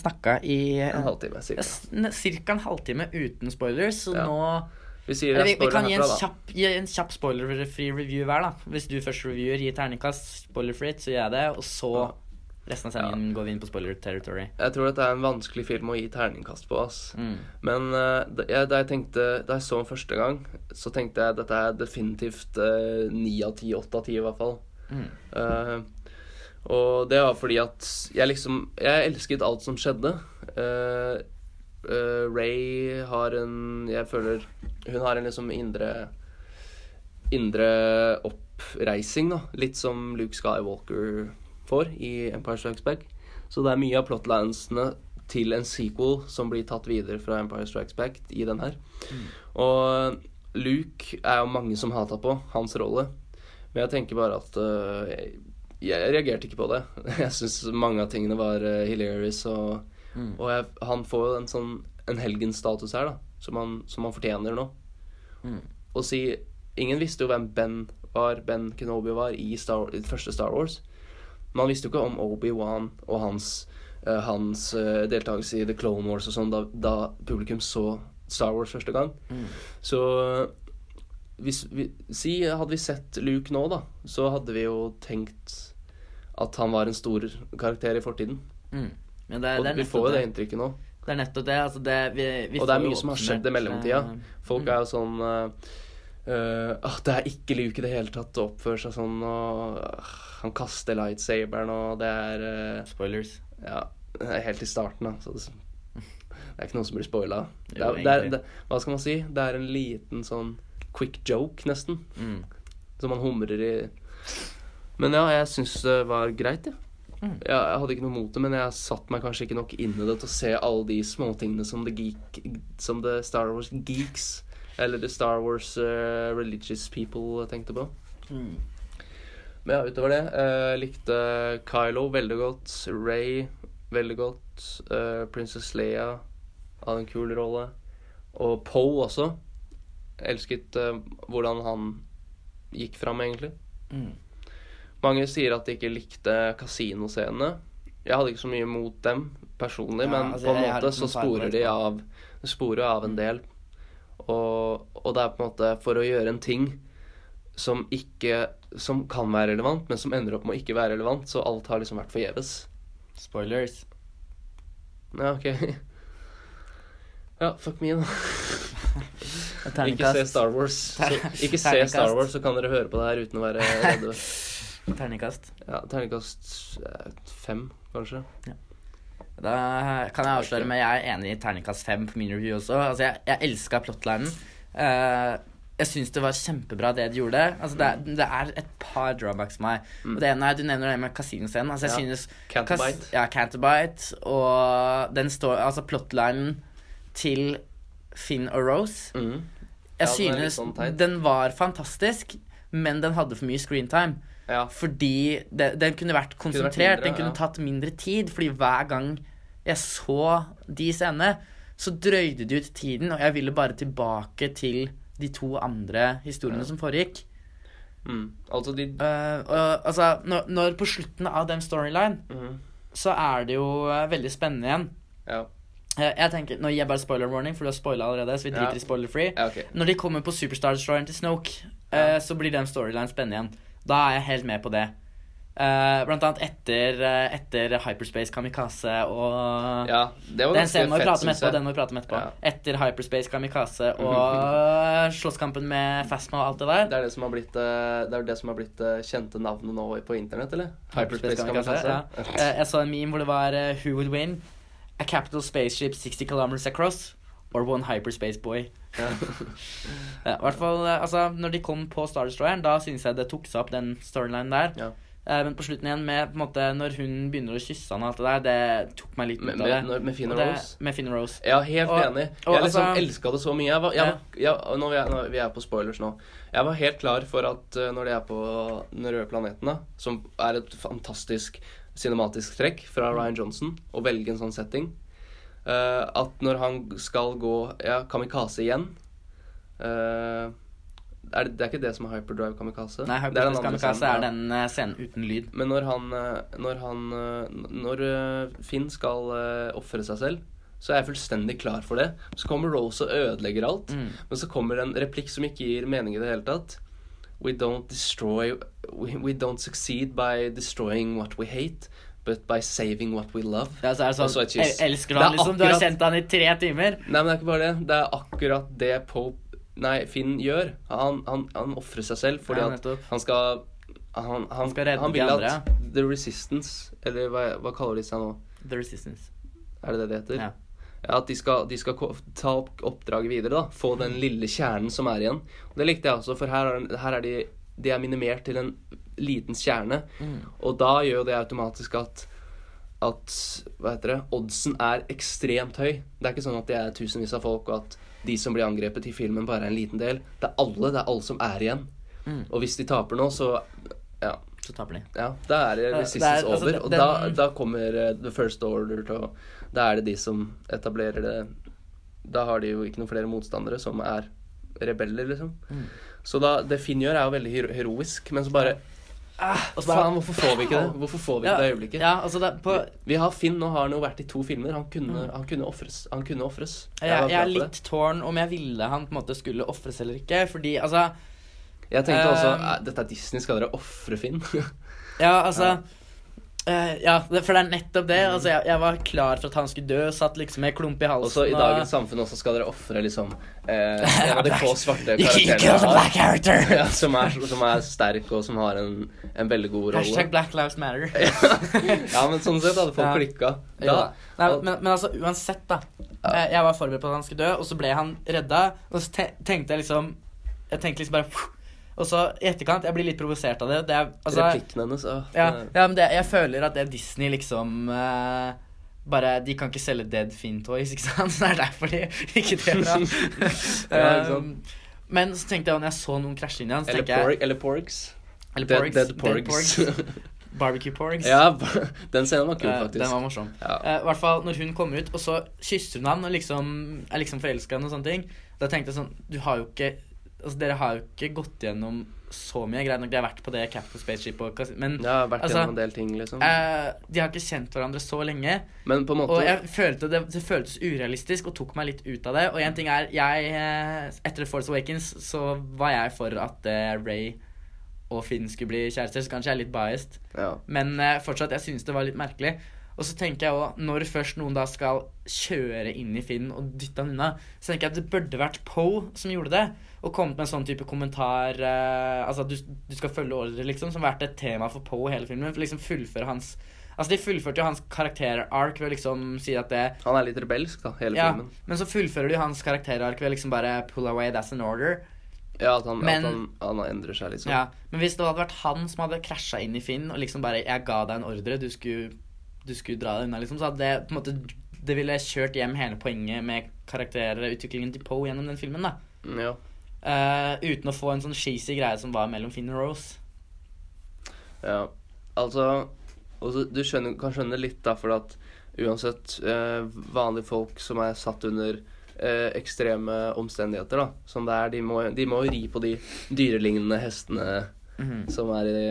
snakka i En halvtime, cirka. cirka en halvtime uten spoilers, så Ja. nå Vi sier vi, vi kan gi en herfra, kjapp, gi en kjapp spoilerfri review hver, da. Hvis du først reviewer, gir terningkast, spoiler-free, så gjør jeg det. Og så resten av sendingen går vi inn på spoiler territory. Jeg tror dette er en vanskelig film å gi terningkast på, ass. Mm. Men uh, jeg, da, jeg tenkte, da jeg så den første gang, så tenkte jeg at dette er definitivt eh, ni av ti, åtte av ti i hvert fall. Mm. Uh, og det var fordi at jeg liksom Jeg elsket alt som skjedde. Uh, Ray har en Jeg føler hun har en liksom indre Indre oppreising, da. Litt som Luke Skywalker får i Empire Strikes Back. Så det er mye av plotlinesene til en sequel som blir tatt videre fra Empire Strikes Back i den her. Og Luke er jo mange som hata på hans rolle. Men jeg tenker bare at uh, jeg, jeg reagerte ikke på det. Jeg syns mange av tingene var uh, hilarious, og, Mm. og jeg, han får jo en sånn en helgenstatus her, da, som han, som han fortjener nå. Mm. Og si Ingen visste jo hvem Ben var, Ben Kenobi var, i, Star, i første Star Wars. Man visste jo ikke om Obi-Wan og hans, uh, hans uh, deltakelse i The Clone Wars og sånn da, da publikum så Star Wars første gang. Så hvis vi, Si hadde vi sett Luke nå, da, så hadde vi jo tenkt at han var en stor karakter i fortiden. Mm. Men det, Og det er vi får jo det inntrykket nå. Det er nettopp det. Altså det vi, vi Og det er mye som har skjedd i mellomtida. eh, Folk mm. er jo sånn uh, Det er ikke Luke i det hele tatt å oppføre seg sånn, og uh, han kaster lightsaberen, og det er Spoilers. Ja, det er helt i starten, da. Så det, det er ikke noe som blir spoila. Hva skal man si? Det er en liten sånn quick joke, nesten. Mm. Som man humrer i Men ja, jeg syns det var greit, jeg. Mm. Ja, jeg hadde ikke noe mot det, men jeg satt meg kanskje ikke nok inn i det til å se alle de småtingene som geek Som The Star Wars geeks eller The Star Wars uh, religious people tenkte på. Mm. Men ja, utover det uh, likte Kylo veldig godt. Ray veldig godt. Uh, Princess Leia hadde en kul rolle. Og Poe også. Elsket uh, hvordan han gikk fram, egentlig. Mm. Mange sier at de ikke likte kasinoscenene. Jeg hadde ikke så mye mot dem personlig, Ja, men altså, på en måte så sporer de av sporer av en del. Og, og det er på en måte for å gjøre en ting som ikke Som kan være relevant, men som ender opp med å ikke være relevant, så alt har liksom vært forgjeves. Spoilers. Ja, OK. Ja, fuck me, da. Ikke se Star Wars. Så, ikke se Star Wars, så kan dere høre på det her uten å være redde. Terningkast. Ja, Terningkast eh, fem, kanskje. Da kan jeg avsløre med jeg er enig i terningkast fem på min review også. Altså, jeg, jeg elska plotlinen. Uh, jeg syns det var kjempebra det de gjorde. Altså, det, er, det er et par drawbacks for meg. Og det ene er, Du nevner det med kasinoscenen. Altså, jeg Mm. Ja. synes Canterbite. Ja, Canterbite. Og den står Altså, plotlinen til Finn og Rose Mm. Jeg Ja, den synes sånn den var fantastisk, men den hadde for mye screentime. Ja. Fordi det, den kunne vært konsentrert, mindre, den kunne ja. tatt mindre tid. Fordi hver gang jeg så de scenene, så drøyde det ut tiden, og jeg ville bare tilbake til de to andre historiene som foregikk. Mm. Altså, de uh, og, altså, når, når på slutten av den storyline, mm. så er det jo uh, veldig spennende igjen. Ja. Eh, jeg tenker, Nå gir jeg bare spoiler warning, for du har spoila allerede. Så vi Ja. driter i spoiler-free. ja, okay. Når de kommer på Superstar Destroyeren til Snoke, Ja. eh, så blir den storylinen spennende igjen. Da er jeg helt med på det. Uh, blant annet etter, eh, etter Hyperspace Kamikaze og Ja, det var Den scenen må vi prate om etterpå. Den må vi prate om etterpå. Ja. Etter Hyperspace Kamikaze og slåsskampen med Fasma og alt det der. Det er det som har blitt, eh, det er det som har blitt kjente navnet nå på internett, eller? Hyperspace Kamikaze. ja. Eh, Jeg så en meme hvor det var Who would win? A capital spaceship 60 kilometers across or one hyperspace boy? Ja. Ja, i hvert fall, eh, altså, når de kom på Star Destroyeren, da syns jeg det tok seg opp den storylinen der. Ja. Eh, men på slutten igjen, med på en måte, når hun begynner å kysse han og alt det der, det tok meg litt ut av det. med, med Finn Og og Rose. Med Finn Rose. Ja, helt Og- enig. og Jeg liksom altså- elska det så mye. Jeg var, jeg ja. jeg, og nå, vi er, nå, vi er på spoilers nå. Jeg var helt klar for at eh, når de er på Den røde planeten, da, som er et fantastisk cinematisk trekk fra Ryan Johnson, å velge en sånn setting eh, At når han skal gå Ja, Kamikaze igjen uh, er det, det er ikke det som er Hyperdrive Kamikaze? Nei, er andre Kamikaze scenen, er den uh, scenen uten lyd. Men når han Når han Når Finn skal uh, ofre seg selv, så er jeg fullstendig klar for det. Så kommer Rose og ødelegger alt. Mm. Men så kommer en replikk som ikke gir mening i det hele tatt. We don't destroy we, we don't succeed by destroying what we hate, but by saving what we love. Ja, så er det sånn, så. El elsker du han, liksom? Du har kjent han i tre timer. Nei, men det er ikke bare det. Det er akkurat det Pope Nei, Finn gjør. Han, han, han ofrer seg selv fordi Ja, at han skal han, han, skal redde vil andre, at The Resistance, eller hva, hva kaller de seg nå? The Resistance. Er det det det heter? Ja. Ja, At de skal, de skal ta opp oppdraget videre. da Få den lille kjernen som er igjen. Og Det likte jeg også, for her er, her er de De er minimert til en liten kjerne. Mm. Og da gjør det automatisk at At hva heter det oddsen er ekstremt høy. Det er ikke sånn at det er tusenvis av folk, og at de som blir angrepet i filmen, bare er en liten del. Det er alle. Det er alle som er igjen. Mm. Og hvis de taper nå, så Ja. Så taper de. Ja, da er det resistance altså, over. den- Og da, da kommer eh, The First Order til å Da er det de som etablerer det Da har de jo ikke noen flere motstandere som er rebeller, liksom. Mm. Så da, det Finn gjør, er jo veldig hero heroisk, men så bare Og så bare- Faen, hvorfor får vi ikke det? Hvorfor får vi ikke det øyeblikket? Ja, altså det, på, Vi har Finn, og har nå vært i to filmer. Han kunne, han kunne ofres. Han kunne ofres. jeg, jeg, jeg er litt tårn om jeg ville han på en måte skulle ofres eller ikke. Fordi altså Jeg tenkte også Um, eh, Dette er Disney, skal dere ofre Finn? Ja, altså eh, Ja, for det er nettopp det. Altså, jeg, jeg var klar for at han skulle dø, satt liksom med klump i halsen. Og så i dagens samfunn også skal dere ofre liksom uh, en av de få svarte karakterene ja, som, er, som er sterk, og som har en, en veldig god rolle. Hashtag Black Lives Matter. ja, men sånn sett hadde folk Ja. klikka. Ja. Nei, men, men altså, uansett, da. Eh, Jeg var forberedt på at han skulle dø, og så ble han redda. Og så te tenkte jeg liksom Jeg tenkte liksom bare. Og så i etterkant Jeg blir litt provosert av det. det er, altså, Replikken hennes åh, ja, ja, men det, jeg føler at det er Disney liksom uh, bare, De kan ikke selge Dead Finn Toys, ikke sant? Så det er derfor de ikke det. Ja, ikke? Um, men så tenkte jeg når jeg så noen krasje inn i han, så Eller, jeg eller porgs. Eller Dead, porgs. dead porgs. Barbecue porgs. ja, den scenen var kul, Eh, faktisk. Den var morsom. Ja. Uh, hvert fall når hun kommer ut, og så kysser hun han og liksom er liksom forelska og sånne ting. Da tenkte jeg sånn Du har jo ikke Altså, dere har jo ikke gått gjennom så mye. Greit nok, de har vært på det Capital Spaceship og Men ja, vært Altså, en del ting, liksom. eh, de har ikke kjent hverandre så lenge. Men på en måte Og jeg følte det, det føltes urealistisk og tok meg litt ut av det. Og en ting er jeg eh, Etter Force Awakens så var jeg for at eh, Ray og Finn skulle bli kjærester, så kanskje jeg er litt biased. ja. Men eh, fortsatt, jeg synes det var litt merkelig. Og så tenker jeg også, når først noen da skal kjøre inn i Finn og dytte han unna, så tenker jeg at det burde vært Poe som gjorde det. Og kommet med en sånn type kommentar eh, Altså at du, du skal følge ordre, liksom. Som har vært et tema for Poe hele filmen. For liksom fullføre hans Altså De fullførte jo hans karakter-ark ved å liksom si at det Han er litt rebelsk, da, hele Ja, filmen. men så fullfører de hans karakter-ark ved liksom bare pull away, that's an order. Ja, at han, Men- at han, han endrer seg, liksom. Ja, Men hvis det hadde vært han som hadde krasja inn i Finn og liksom bare 'Jeg ga deg en ordre, du skulle, du skulle dra deg unna', liksom, så det på en måte Det ville kjørt hjem hele poenget med karakterutviklingen til Poe gjennom den filmen. da Mm, ja. Uh, Uten å få en sånn cheesy greie som var mellom Finn og Rose. Ja, altså også, Du skjønner, kan skjønne litt, da, for at uansett uh, vanlige folk som er satt under eh, ekstreme omstendigheter, da, som det er, de må, de må ri på de dyrelignende hestene Mhm. som er i,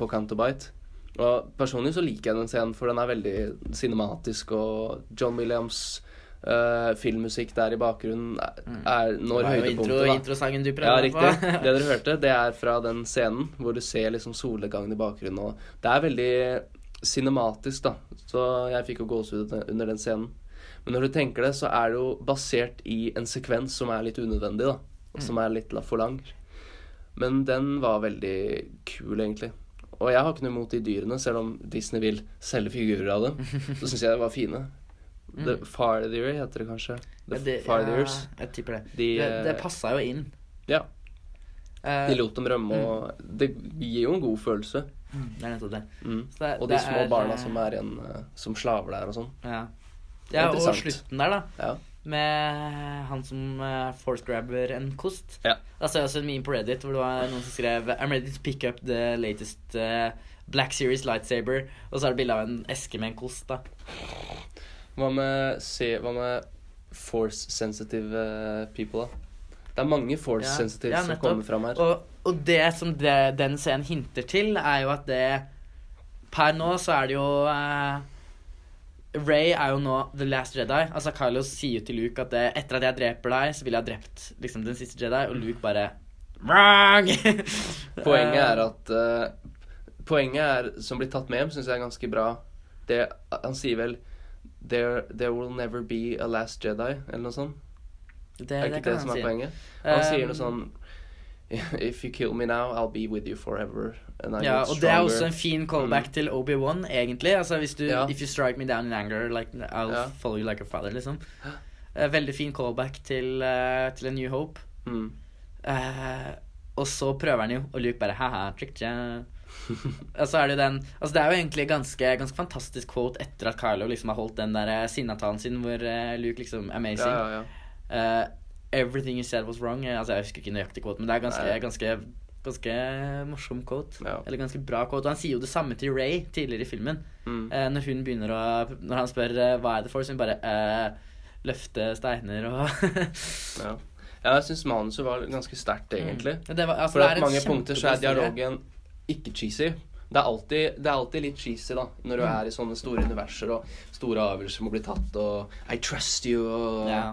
på Canterbite. Og personlig så liker jeg den scenen, for den er veldig cinematisk, og John Williams' Uh, filmmusikk der i bakgrunnen er, er når høydepunktet intro, da. introsangen du Ja, riktig. Det dere hørte, det er fra den scenen hvor du ser liksom solnedgangen i bakgrunnen. Og det er veldig cinematisk, da. Så jeg fikk jo gåsehud under den scenen. Men når du tenker det, så er det jo basert i en sekvens som er litt unødvendig, da. Som er litt for lang. Men den var veldig kul, egentlig. Og jeg har ikke noe imot de dyrene, selv om Disney vil selge figurer av dem. Så syns jeg de var fine. The Farther heter det kanskje. The Ja, det- Farthers. Ja, jeg tipper det. De, det, det eh, passa jo inn. Ja. Eh, De lot dem rømme, og det gir jo en god følelse. mm, det er nettopp det. Mm. Det- Og de små er, barna eh, som er igjen eh, som slaver der og sånn. Ja. Ja og slutten der, da. Ja. Med han som uh, force-grabber en kost. Ja. Da så jeg også en meme på Reddit hvor det var noen som skrev I'm ready to pick up the latest uh, Black Series lightsaber. Og så er det bilde av en eske med en kost. da Hva med, se, hva med force sensitive eh, people, da? Det er mange force sensitive Ja, som kommer fram her. Og, og det som det, den scenen hinter til, er jo at det Per nå så er det jo uh, Ray er jo nå The Last Jedi. Altså Kylo sier jo til Luke at det, etter at jeg dreper deg, så ville jeg ha drept liksom, den siste Jedi. Og Luke bare Wrong! Poenget er Eh, at uh, Poenget er, som blir tatt med hjem, syns jeg er ganske bra. Det, han sier vel there, there will never be a last Jedi, eller noe sånt. det, Er det ikke det det som er si. poenget? Han sier noe Um, sånn If you kill me now, I'll be with you forever. Ja, og det er også en fin callback til Obi-Wan, egentlig. Altså hvis du Ja. If you strike me down in anger, like, I'll Ja. follow you like a father, liksom. Eh, veldig fin callback til, uh, til A New Hope. Mm. Uh, og så prøver han jo, og Luke bare haha, tricked you. Og så er det jo den Altså det er jo egentlig ganske, ganske fantastisk quote etter at Kylo liksom har holdt den der sinnatalen sin hvor Luke liksom Amazing. Ja, ja, ja. Everything you said was wrong. Altså Jeg husker ikke nøyaktig quote, men det er ganske, ganske Ganske morsom quote. Ja. Eller ganske bra quote. Og han sier jo det samme til Ray tidligere i filmen. Mm. Eh, når hun begynner å Når han spør eh, hva er det for, så hun bare eh, løfte steiner og Ja. Ja, jeg syns manuset var ganske sterkt, egentlig. Mm. Det var, altså, For en mange punkter så er dialogen ikke cheesy. Det er, alltid, det er alltid litt cheesy da når du Mm. er i sånne store universer og store avgjørelser må bli tatt og I trust you og Ja.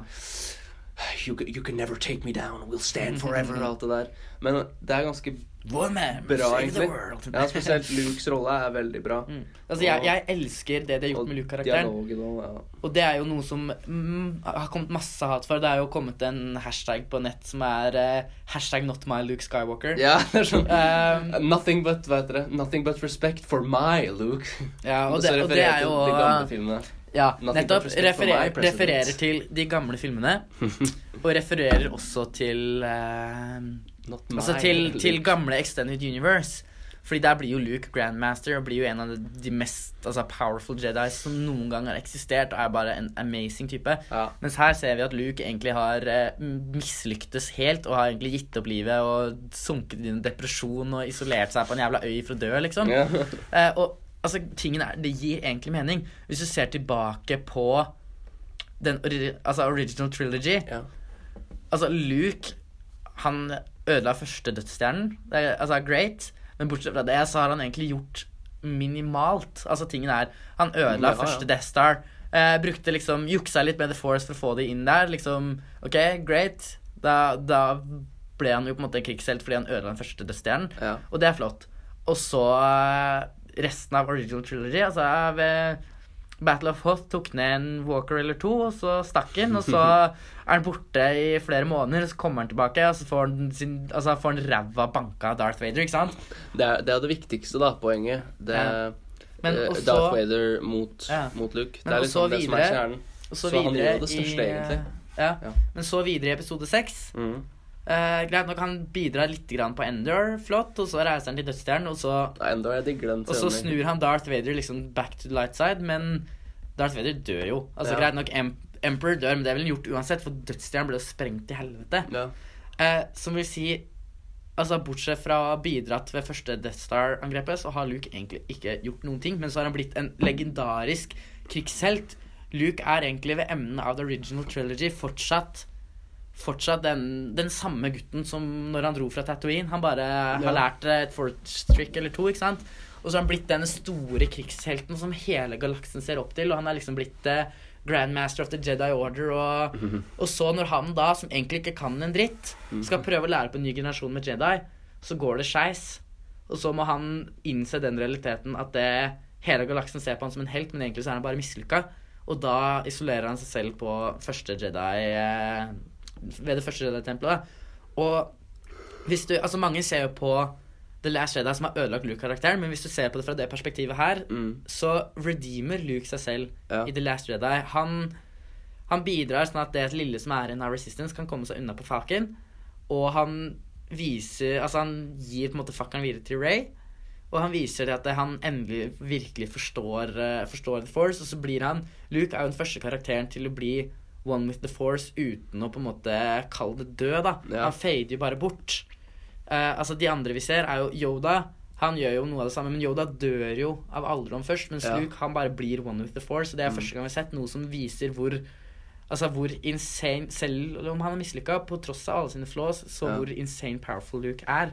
You, you can never take me down, we'll stand forever og alt det der. Men det er ganske Woman, bra, egentlig. Ja, Spesielt Lukes rolle er veldig bra. Mm. Altså, jeg, jeg elsker det de har gjort med Luke-karakteren. og ja. Og det er jo noe som mm, har kommet masse hat for. Det er jo kommet en hashtag på nett som er uh, hashtag not my Luke Skywalker. ja, det er sånn Um, Nothing but, hva heter det? Nothing but respect for my Luke. ja, og det, og det er jo de gamle filmene. Ja, nettopp. Referer, my Refererer, til de gamle filmene. og refererer også til uh, Altså til, til gamle Extended Universe. Fordi der blir jo Luke Grandmaster og blir jo en av de- de mest altså, powerful Jedi som noen gang har eksistert, og er bare en amazing type. Ja. Mens her ser vi at Luke egentlig har eh, mislyktes helt, og har egentlig gitt opp livet og sunket i en depresjon og isolert seg på en jævla øy for å dø, liksom. Ja. Eh, og altså, tingen er, det gir egentlig mening. Hvis du ser tilbake på den altså, original trilogy ja. Altså, Luke, han ødela første dødsstjernen. Det er altså, great. Men bortsett fra det, så har han egentlig gjort minimalt. Altså, tingen er Han ødela Ja, ja. første Death Star. Eh, brukte liksom Juksa litt med The Force for å få det inn der. Liksom, OK, great. Da, da ble han jo på en måte en krigshelt fordi han ødela den første dødsstjernen. Ja. Og det er flott. Og så eh, resten av original trilogy, altså ved Battle of Hoth tok ned en Walker eller to, og så stakk han, og så er han borte i flere måneder, og så kommer han tilbake, og så får han, sin, altså, får han ræva banka av Darth Vader, ikke sant? Det, er, det er det viktigste, da, poenget. Det Ja. Men eh, også- Darth Vader mot, Ja. mot Luke. Men det er liksom det som er kjernen. Så, Så han gjorde det største, i, egentlig. Ja. Ja. Men så videre i episode seks. Mm. Eh, greit nok, han bidrar litt grann på Endor, flott, og så reiser han til dødsstjernen, og så Endor, jeg digger den Og så snur han Darth Vader liksom back to the light side, men Darth Vader dør jo. Altså Ja. Greit nok, Em Emperor dør, men det er vel gjort uansett, for dødsstjernen ble jo sprengt til helvete. Ja. Uh, som vil si Altså Bortsett fra å ha bidratt ved første Death Star-angrepet, så har Luke egentlig ikke gjort noen ting. Men så har han blitt en legendarisk krigshelt. Luke er egentlig ved emnen av the original trilogy fortsatt Fortsatt den, den samme gutten som når han dro fra Tatooine. Han bare har lært et force trick eller to, ikke sant? Og så har han blitt denne store krigshelten som hele galaksen ser opp til. Og han er liksom blitt uh, Grandmaster of the Jedi Order. Og, og så når han da, som egentlig ikke kan en dritt, skal prøve å lære på en ny generasjon med Jedi, så går det skeis. Og så må han innse den realiteten at det, hele galaksen ser på han som en helt, men egentlig så er han bare mislykka. Og da isolerer han seg selv på første Jedi eh, ved det første Jedi-tempelet. Og hvis du Altså, mange ser jo på The Last Jedi som har ødelagt Luke-karakteren, men hvis du ser på det fra det perspektivet her, Mm. så redeemer Luke seg selv Ja. i The Last Jedi. Han, han bidrar sånn at det lille som er igjen av Resistance, kan komme seg unna på Falcon. Og han viser Altså, han gir på en måte fuckeren videre til Ray. Og han viser det at han endelig virkelig forstår, uh, forstår The Force. Og så blir han Luke er jo den første karakteren til å bli one with the Force uten å på en måte kalle det død, da. Ja. Han fader jo bare bort. Uh, altså, de andre vi ser, er jo Yoda. Han gjør jo noe av det samme, men Yoda dør jo av alderdom først. Mens Ja. Luke han bare blir one with the Force. Og det er Mm. første gang vi har sett noe som viser hvor Altså hvor insane Selv om han er mislykka, på tross av alle sine flaws, så Ja. hvor insane powerful Luke er.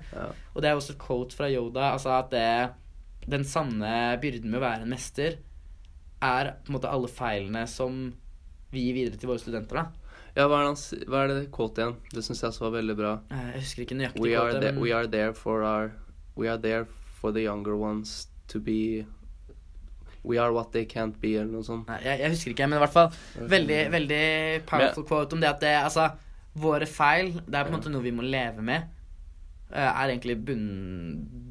Og det er også et quote fra Yoda, altså at det Den sanne byrden med å være en mester er på en måte alle feilene som vi gir videre til våre studenter, da. ja, hva er, det hva er det quote igjen? Det syns jeg også var veldig bra. Eh, Jeg husker ikke nøyaktig We quote, men we are there for our We are there for the younger ones to be We are what they can't be, eller noe sånt. Nei, jeg, jeg husker ikke, men i hvert fall veldig, veldig powerful quote om det at det Altså, våre feil, det er på en måte noe vi må leve med. eh, Er egentlig bunn,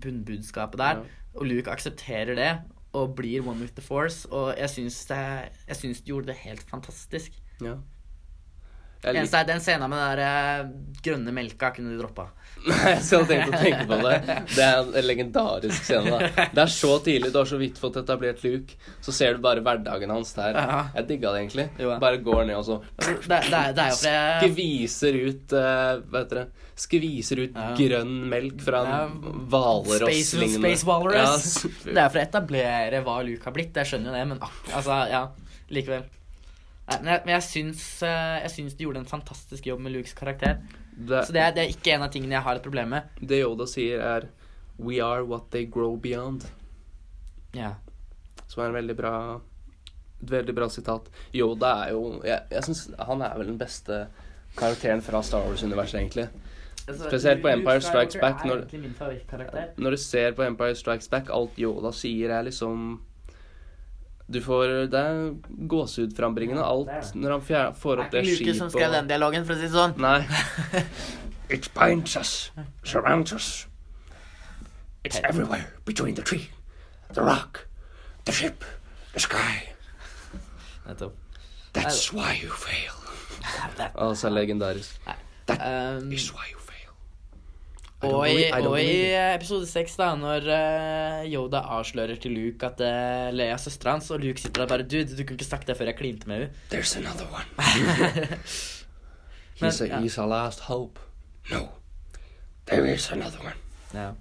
bunnbudskapet der. Ja. Og Luke aksepterer det og blir one with the force. Og jeg syns, de gjorde det helt fantastisk. Ja. Eneste er den scenen med den der eh, grønne melka kunne de droppa. Nei, jeg skal tenke å tenke på det. Det er en legendarisk scene. da Det er så tidlig, du har så vidt fått etablert Luke, så ser du bare hverdagen hans der. Jeg digga det egentlig. Bare går ned og så Det, det, er- det er jo fordi skviser ut uh, Hva heter det? Skviser ut grønn melk fra en hvalross-lignende Space Walrus. Det er for å etablere hva Luke har blitt. Jeg skjønner jo det, men altså, ja. Likevel. Men jeg, men jeg, syns, eh, jeg syns de gjorde en fantastisk jobb med Lukes karakter. Det, Så det er, det er ikke en av tingene jeg har et problem med. det Yoda sier, er We are what they grow beyond. Ja. Som er en veldig bra et veldig bra sitat. Yoda er jo Jeg, jeg synes Han er vel den beste karakteren fra Star Wars-universet, egentlig. Spesielt på Empire Strikes Back, når-. Når du ser på Empire Strikes Back, alt Yoda sier, er liksom Du får Det er gåsehudframbringende, det er alt når han fjer, får Det opp er det ikke Luke som skrev den dialogen, for å si det sånn. Nei. It binds us, surrounds us. It's everywhere between the tree, the rock, the ship, the sky. Nettopp. That's why you fail. Det- Altså legendarisk. That Is why you og i, og i episode seks, da, når eh, Yoda avslører til Luke at uh, Leia er søstera hans, og Luke sitter der bare Dude, du kunne ikke sagt det før jeg klinte med henne. There's another one. Men, He's, a, ja. he's our last hope. No. There is another one. Ja.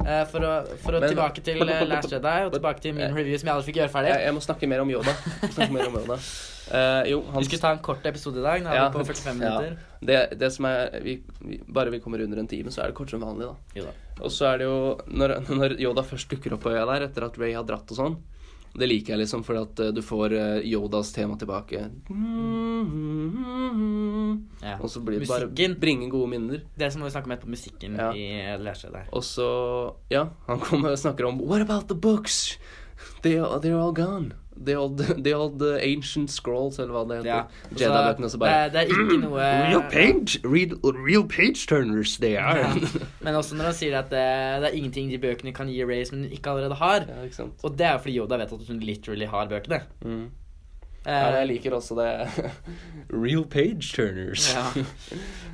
Eh, for å, for å Men- tilbake til uh, Last Jedi og tilbake til min review som jeg aldri fikk gjøre ferdig. Jeg, jeg må snakke mer om Yoda. Mer om Yoda. Uh, jo, han Vi skulle ta en kort episode i dag. Nå er Ja. vi på 45 Ja. minutter. det, det som er vi, vi, Bare vi kommer under en time, så er det kortere enn vanlig, da. Og så er det jo Når, når Yoda først dukker opp på øya der, etter at Ray har dratt og sånn Det liker jeg liksom, fordi at eh, du får eh, Yodas tema tilbake. Ja. Og så blir det bare Musikken. bringe gode minner. Det som vi snakke om etterpå, musikken Ja. i lærestedet Og så Ja, han kommer og snakker om What about the books? They are, they're all gone. The old, the old uh, ancient scrolls, eller hva det heter. Ja. Jedi-bøkene som bare det, er- det er ikke noe Real page, real, real page turners, they are. Ja. Men også når han sier at det, det er ingenting de bøkene kan gi Ray som hun ikke allerede har. ja, ikke sant. Og det er fordi Yoda vet at hun literally har bøkene. Mm. Eh, Ja, jeg liker også det. real page turners. Ja.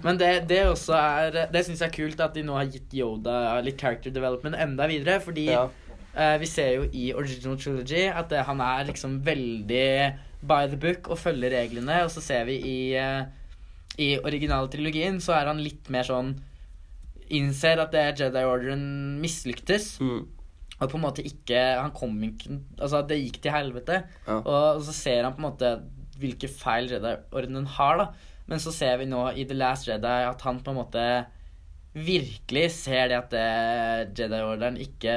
Men det, det også er Det syns jeg er kult at de nå har gitt Yoda litt character development enda videre. Fordi Ja. Eh, vi ser jo i Original Trilogy at det, han er liksom veldig by the book og følger reglene. Og så ser vi i, uh, i originaltrilogien så er han litt mer sånn Innser at det Jedi Orderen mislyktes. Mm. Og på en måte ikke Han kom ikke Altså, det gikk til helvete. Ja. Og så ser han på en måte hvilke feil Jedi-ordenen har, da. Men så ser vi nå i The Last Jedi at han på en måte virkelig ser det at det Jedi-orderen ikke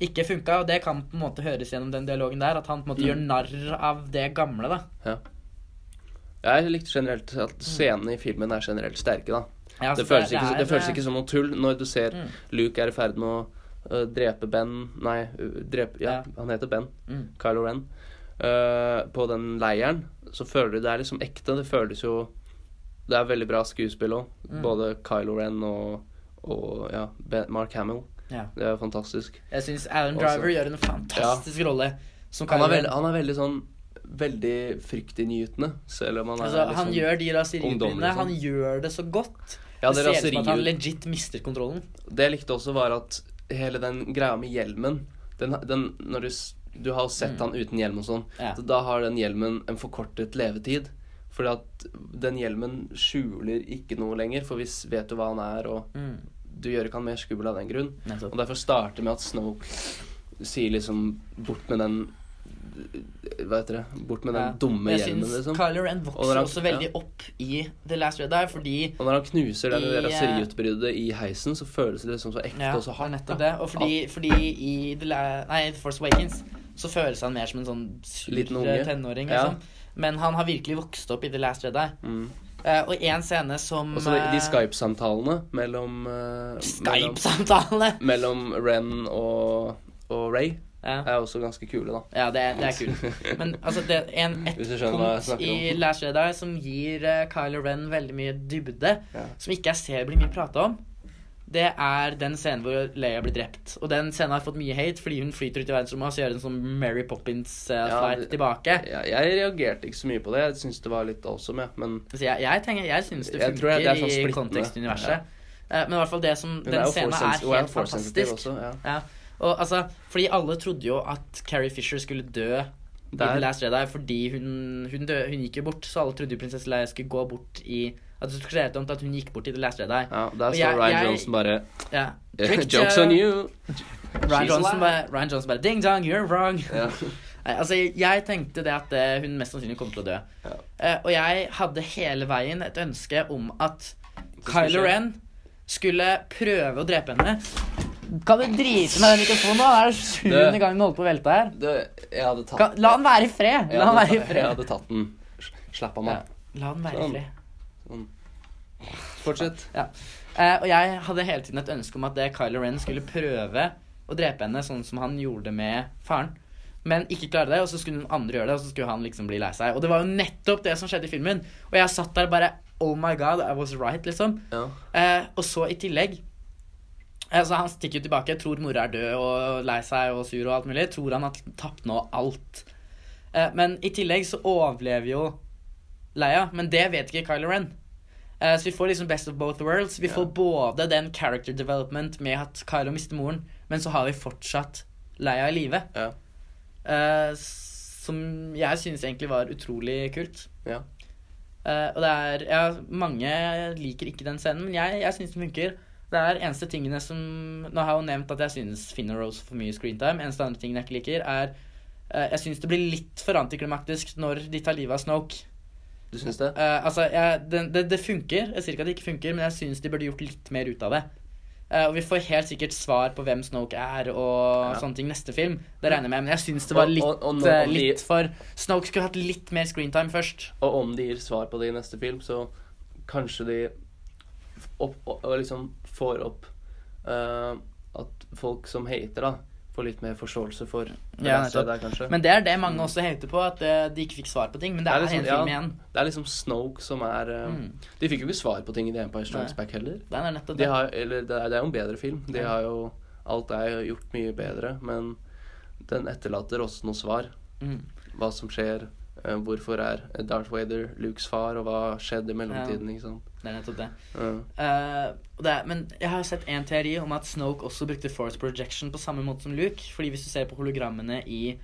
ikke funka, og det kan på en måte høres gjennom den dialogen der. At han på en måte Mm. gjør narr av det gamle, da. Jeg likte generelt at scenene i filmen er generelt sterke, da. Ja, Det så føles, ikke, det føles ikke som noe tull når du ser Mm. Luke er i ferd med å øh, drepe Ben Nei, øh, drepe Ja, Ja. han heter Ben. Mm. Kylo Ren. Uh, på den leiren. Så føler du det er liksom ekte. Det føles jo Det er veldig bra skuespill òg. Mm. Både Kylo Ren og, og ja, ben, Mark Hamill. Ja. Det er fantastisk. Jeg syns Alan Også- Driver gjør en fantastisk rolle som Han er, veldig, han er veldig sånn Veldig fryktinngytende, selv om han er Altså, liksom han gjør de raseribrillene. og sånn. Han gjør det så godt. Ja, det det ser ut som at han legit mister kontrollen. Det jeg likte også, var at hele den greia med hjelmen den, den, Når du, du har sett Mm. han uten hjelm og sånn, Ja. så da har den hjelmen en forkortet levetid. Fordi at den hjelmen skjuler ikke noe lenger, for vi vet jo hva han er, og Mm. Du gjør ikke han mer skummel av den grunn. Nettopp. Og derfor starter med at Snoke sier liksom bort med den Hva heter det? Bort med den Ja. dumme hjelmen, liksom. Kylo Ren vokser han- også veldig ja. opp i The Last Jedi, fordi Og når han knuser det, det I, eh, raseriutbruddet i heisen, så føles det liksom så ekte Ja, og så hardt. nettopp det. Og fordi, fordi i The, La nei, Force Awakens så føles han mer som en sånn sur Liten unge. tenåring, liksom. Men han har virkelig vokst opp i The Last Jedi. Mm. Eh, og én scene som Og så de, de eh, Skype-samtalene mellom uh, Skype-samtalene! mellom Ren og, og Ray Ja. er også ganske kule, da. Ja, det, det er kult. Men altså, det er en, et punkt i. Last Jedi som gir uh, Kylo Ren veldig mye dybde, Ja. som ikke jeg ser blir mye prata om, det er den scenen hvor Leia blir drept. Og den scenen har fått mye hate fordi hun flyter ut i verdensrommet og så gjør en sånn Mary Poppins-flight ja, tilbake. Jeg, jeg reagerte ikke så mye på det. Jeg syns det var litt awesome, ja. Men Så jeg, jeg, tenker, jeg syns det Jeg jeg, funker det sånn i kontekstuniverset. Eh, men i hvert fall det som er Den scenen er helt fantastisk. Også, ja. Ja, og altså, fordi alle trodde jo at Carrie Fisher skulle dø i The Last Jedi fordi hun, hun, dø, hun gikk jo bort, så alle trodde jo prinsesse Leia skulle gå bort i At det skulle skje om til at hun gikk bort til The Last Jedi. ja, Der står jeg- Ryan jeg- Johnson bare yeah. Jokes on you! Ryan Johnson, bare, Ryan Johnson bare Ding dong, you're wrong. Ja. Altså, jeg tenkte det at eh, hun mest sannsynlig kom til å dø. Ja. Uh, og jeg hadde hele veien et ønske om at Kylo. Ren skulle prøve å drepe henne. Kan du drite med den mikrofonen nå? Det er det sjuende gang den holder på å velte her. Det, jeg hadde tatt Kan, la han være i fred. La han være i jeg fred. hadde tatt den. Slapp av meg. Ja, la han være i Sånn. Fortsett. Fortsett. Eh, og jeg hadde hele tiden et ønske om at det Kylo Ren skulle prøve å drepe henne, sånn som han gjorde med faren. Men ikke klare det, og så skulle den andre gjøre det, og så skulle han liksom bli lei seg. Og det var jo nettopp det som skjedde i filmen. Og jeg satt der bare Oh my god, I was right, liksom. Ja. Eh, og så i tillegg Altså Han stikker jo tilbake, tror mora er død og lei seg og sur og alt mulig. Tror han har tapt nå alt. Eh, men i tillegg så overlever jo Leia, men det vet ikke Kylo Ren. Uh, så vi får liksom best of both worlds. Vi Ja. får både den character development med at Kylo mister moren, men så har vi fortsatt Leia i live. Ja. Uh, som jeg synes egentlig var utrolig kult. Ja. Uh, og det er ja, Mange liker ikke den scenen, men jeg, jeg syns den funker. Det er eneste tingene som Nå har jeg jo nevnt at jeg syns Finn og Rose får mye screentime. Eneste andre tingen jeg ikke liker, er uh, Jeg syns det blir litt for antiklimaktisk når de tar livet av Snoke. Du syns det? Uh, altså, jeg, det, det, det funker. Jeg sier ikke at det ikke funker, men jeg syns de burde gjort litt mer ut av det. Uh, og vi får helt sikkert svar på hvem Snoke er og Ja. sånne ting neste film. Det regner jeg med, men jeg syns det var litt, og- og og eh, om de- litt for Snoke skulle hatt litt mer screentime først. Og om de gir svar på det i neste film, så kanskje de opp, og liksom får opp uh, at folk som hater, da, får litt mer forståelse for Ja, der, kanskje. Men det er det mange også hater på, at eh, de ikke fikk svar på ting. Men det, er, liksom- en film ja, igjen. Det er liksom Snoke som er eh, Mm. De fikk jo ikke svar på ting i The Empire Strikes Back heller. Det er nettopp De har, eller det er, det er jo en bedre film. De Ja. har jo Alt er jo gjort mye bedre, men den etterlater også noe svar. Mm. Hva som skjer, hvorfor er Darth Vader Lukes far, og hva skjedde i mellomtiden, Ja. Det er nettopp det. Ja. Uh, det er, men jeg har sett en teori om at Snoke også brukte Force Projection på samme måte som Luke. Fordi hvis du ser på hologrammene i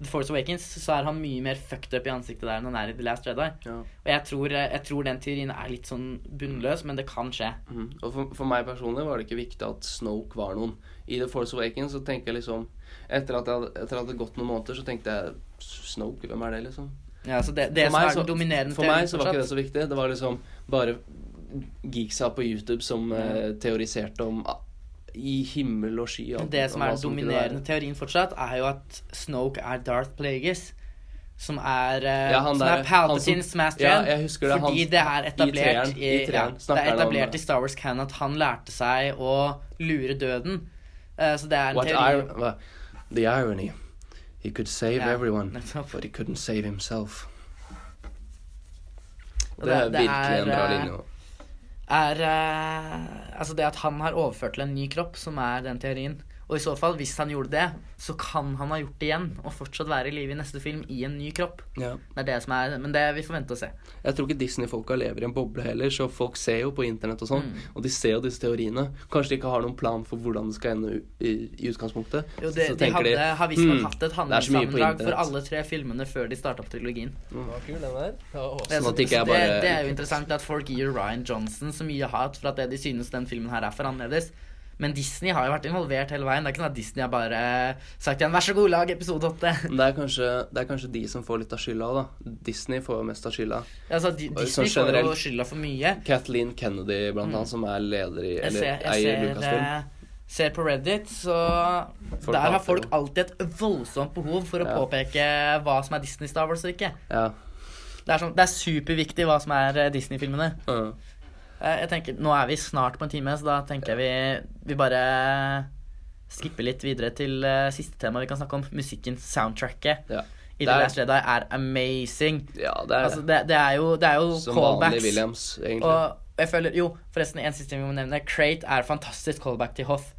The Force Awakens, så er han mye mer fucked up i ansiktet der enn han er i The Last Jedi. Ja. Og jeg tror, eh, jeg tror den teorien er litt sånn bunnløs, men det kan skje. Mm. Og for, for meg personlig var det ikke viktig at Snoke var noen. I The Force Awakens så tenker jeg liksom Etter at, jeg, hadde- etter at det hadde gått noen måneder, så tenkte jeg Snoke, hvem er det, liksom? Ja, så det, det For som meg er så- dominerende For meg så var ikke det så viktig. Det var liksom bare geeksa på YouTube som eh, teoriserte om ah, i himmel og sky. alt- Det som er den dominerende teorien fortsatt, er jo at Snoke er Darth Plagueis. Som er, eh, Ja, som der- er Palpatines han master Ja, det. Fordi han, det er etablert treeren- i, i treeren ja, det er om etablert det. i Star Wars Canon at han lærte seg å lure døden. Uh, så det er en What teori hva- The irony. He could save Ja, everyone, nettopp. but he couldn't save himself. Og Det er det- det virkelig en er, bra eh, linje. er eh, Altså det at han har overført til en ny kropp, som er den teorien. Og i så fall, hvis han gjorde det, så kan han ha gjort det igjen og fortsatt være i live i neste film i en ny kropp. Ja. Det er det som er Men det vi får vente og se. Jeg tror ikke Disney-folka lever i en boble heller, så folk ser jo på internett og sånn, Mm. og de ser jo disse teoriene. Kanskje de ikke har noen plan for hvordan det skal ende i, i utgangspunktet. Jo, det, Så de tenker hadde, har visstnok hmm, hatt et det så mye på handlingssammendrag for alle tre filmene før de starta på trilogien. Mm. var kul, den der. Ja, Det, Sånn at så- ikke jeg så det, det er jo interessant at folk gir Ryan Johnson så mye hat for at det de synes den filmen her er for annerledes. Men Disney har jo vært involvert hele veien. Det er ikke sånn at Disney har bare sagt igjen 'vær så god, lag episode 8'. Det er, kanskje, det er kanskje de som får litt av skylda, da. Disney får jo mest av skylda. Altså, Di- Og Disney sånn får jo skylda for mye. Kathleen Kennedy, blant Mm. annet, som er leder i Eller ser, eier Lucasfilm. eh, ser på Reddit, så Folk Der har folk alltid et voldsomt behov for å Ja. påpeke hva som er Disney Star Wars og ikke. Ja. Det er, sånn, det er superviktig hva som er eh, Disney-filmene. Ja. Eh, Jeg tenker, Nå er vi snart på en time, så da tenker jeg vi, vi bare skipper litt videre til uh, siste tema vi kan snakke om. Musikken, soundtracket ja. i The Last Jedi er amazing. ja, det er Altså, det, det er jo, det er jo som callbacks. Williams, egentlig. Og jeg føler, jo, forresten, en siste ting vi må nevne. Crate er fantastisk callback til Hoth.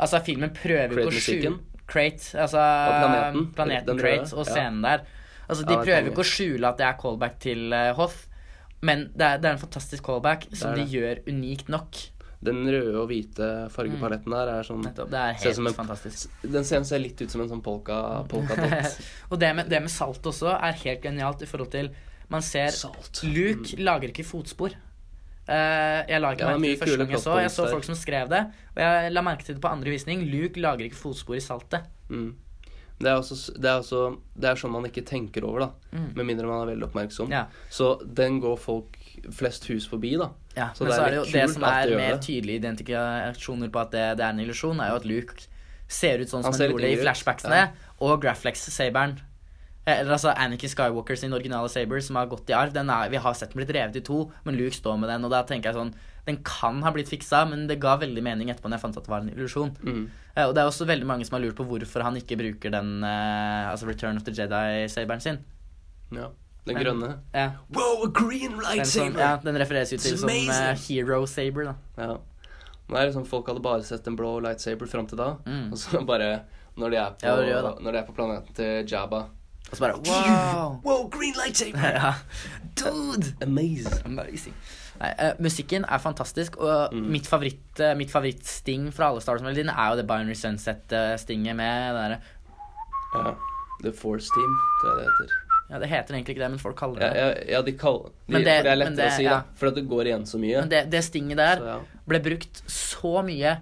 Altså, filmen prøver ikke å skjule Crate, altså planeten? planeten Crate og Ja. scenen der. Altså, De Ja, er prøver ikke å skjule at det er callback til uh, Hoth, men det er, det er en fantastisk callback som de gjør unikt nok. Den røde og hvite fargepaletten der er sånn Mm. Nettopp, Det er helt en- fantastisk. Den scenen ser litt ut som en sånn polka, polkadott. og det med, det med salt også er helt genialt i forhold til Man ser Salt. Luke lager ikke fotspor. Uh, jeg la ikke Ja, merke til det første gang jeg så. Jeg så folk som skrev det, og jeg la merke til det på andre visning. Luke lager ikke fotspor i saltet. Mm. Det er, også, det, er også, det er sånn man ikke tenker over, da. Mm. Med mindre man er veldig oppmerksom. Ja. Så den går folk flest hus forbi, da. Ja, Så men det så er det jo det som er mer tydelige identifikasjoner på at det, det er en illusjon, er jo at Luke ser ut sånn som han, han gjorde gjorde i flashbacksene, ja. og Graflex-saberen. Eh, Eller altså Anakin Skywalker sin originale saber som har gått i arv. Den er, vi har sett den blitt revet i to, men Luke står med den. Og da tenker jeg sånn Den kan ha blitt fiksa, men det ga veldig mening etterpå når jeg fant at det var en illusjon. Mm. Uh, Og det er også veldig mange som har lurt på hvorfor han ikke bruker den uh, Altså Return of the Jedi-saberen sin. Ja. Den grønne. Ja, Wow, a green den, som, ja, den refereres jo til som eh. Hero Saber, da. Ja. Det er liksom Folk hadde bare sett en blå lightsaber fram til da. Mm. Og så bare Når de er på, Ja, det. når de er på planeten til Jabba Og så bare wow! Wow, green lightsaber! ja. Dude! Amazing. Amazing. Nei, uh, musikken er fantastisk, og Mm. mitt, favoritt uh, mitt favorittsting fra alle Star Wars-melodiene er jo det Binary Sunset-stinget med det derre Ja. The Force Team, tror jeg det heter. Ja, det heter egentlig ikke det, men folk kaller det ja, ja, ja de kaller de, det- For det er men lettere det- å si, ja. da. For at det går igjen så mye. Men det, det stinget der Så, ble brukt så mye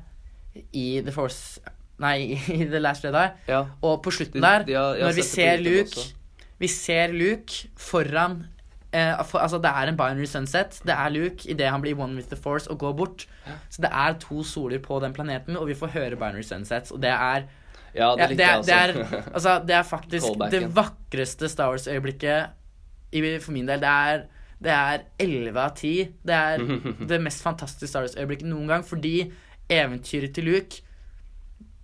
i The Force Nei, i The Last Jedi. ja. Og på slutten der, de de har når vi ser Luke også. Vi ser Luke foran eh, for, Altså, det er en binary sunset. Det er Luke idet han blir one with the force og går bort. Så det er to soler på den planeten, og vi får høre binary sunsets, og det er Ja, det ja, det, er, det, er, altså, det er faktisk det vakreste Star Wars-øyeblikket for min del. Det er det er 11 av 10. Det er det mest fantastiske Star Wars-øyeblikket noen gang, fordi eventyret til Luke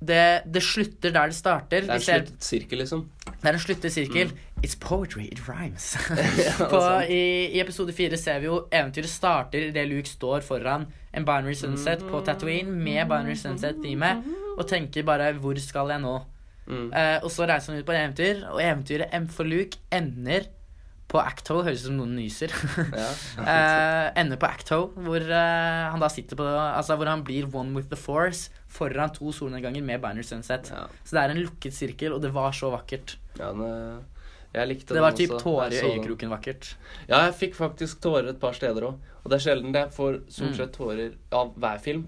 det, det slutter der det starter. det er en sluttet sirkel, liksom. det er en sluttet sirkel. It's poetry, it rhymes. På, i, I episode fire ser vi jo eventyret starter idet Luke står foran en Binary Sunset på Tatooine med Binary Sunset-teamet og tenker bare 'Hvor skal jeg nå?' Mm. Uh, og så reiser han ut på et eventyr, og eventyret for Luke ender på Acto. Høres ut som noen nyser. Ja. eh, ender på Acto, hvor uh, han da sitter på Altså hvor han blir one with the force foran to solnedganger med Binary Sunset. Ja. Så det er en lukket sirkel, og det var så vakkert. Ja, det jeg likte Det var typ tårer i øyekroken vakkert. Ja, jeg fikk faktisk tårer et par steder òg. Og det er sjelden jeg får stort Mm. sett tårer av hver film.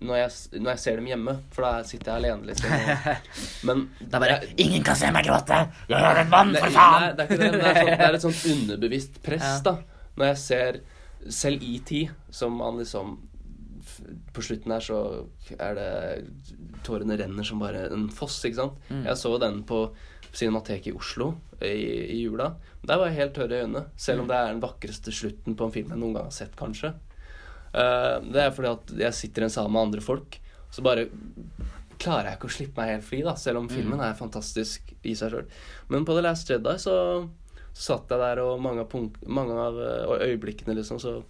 Når jeg, når jeg ser dem hjemme, for da sitter jeg alene, liksom. Og, men Det er bare jeg- 'Ingen kan se meg gråte! Jeg er en mann, for faen!' Nei, det er det, det er, sånn, det er et sånt underbevisst press, da. Når jeg ser selv ET, som man liksom På slutten her så er det Tårene renner som bare en foss, ikke sant. Mm. Jeg så den på Cinemateket i Oslo i, i jula. Der var jeg helt tørr i øynene, selv om det er den vakreste slutten på en film jeg noen gang har sett, kanskje. Uh, det er fordi at jeg sitter i en sal med andre folk, så bare klarer jeg ikke å slippe meg helt fri, da, selv om filmen er fantastisk i seg sjøl. Men på The Last Jedi så, så satt jeg der, og mange av, punk mange av eh, øyeblikkene, liksom, så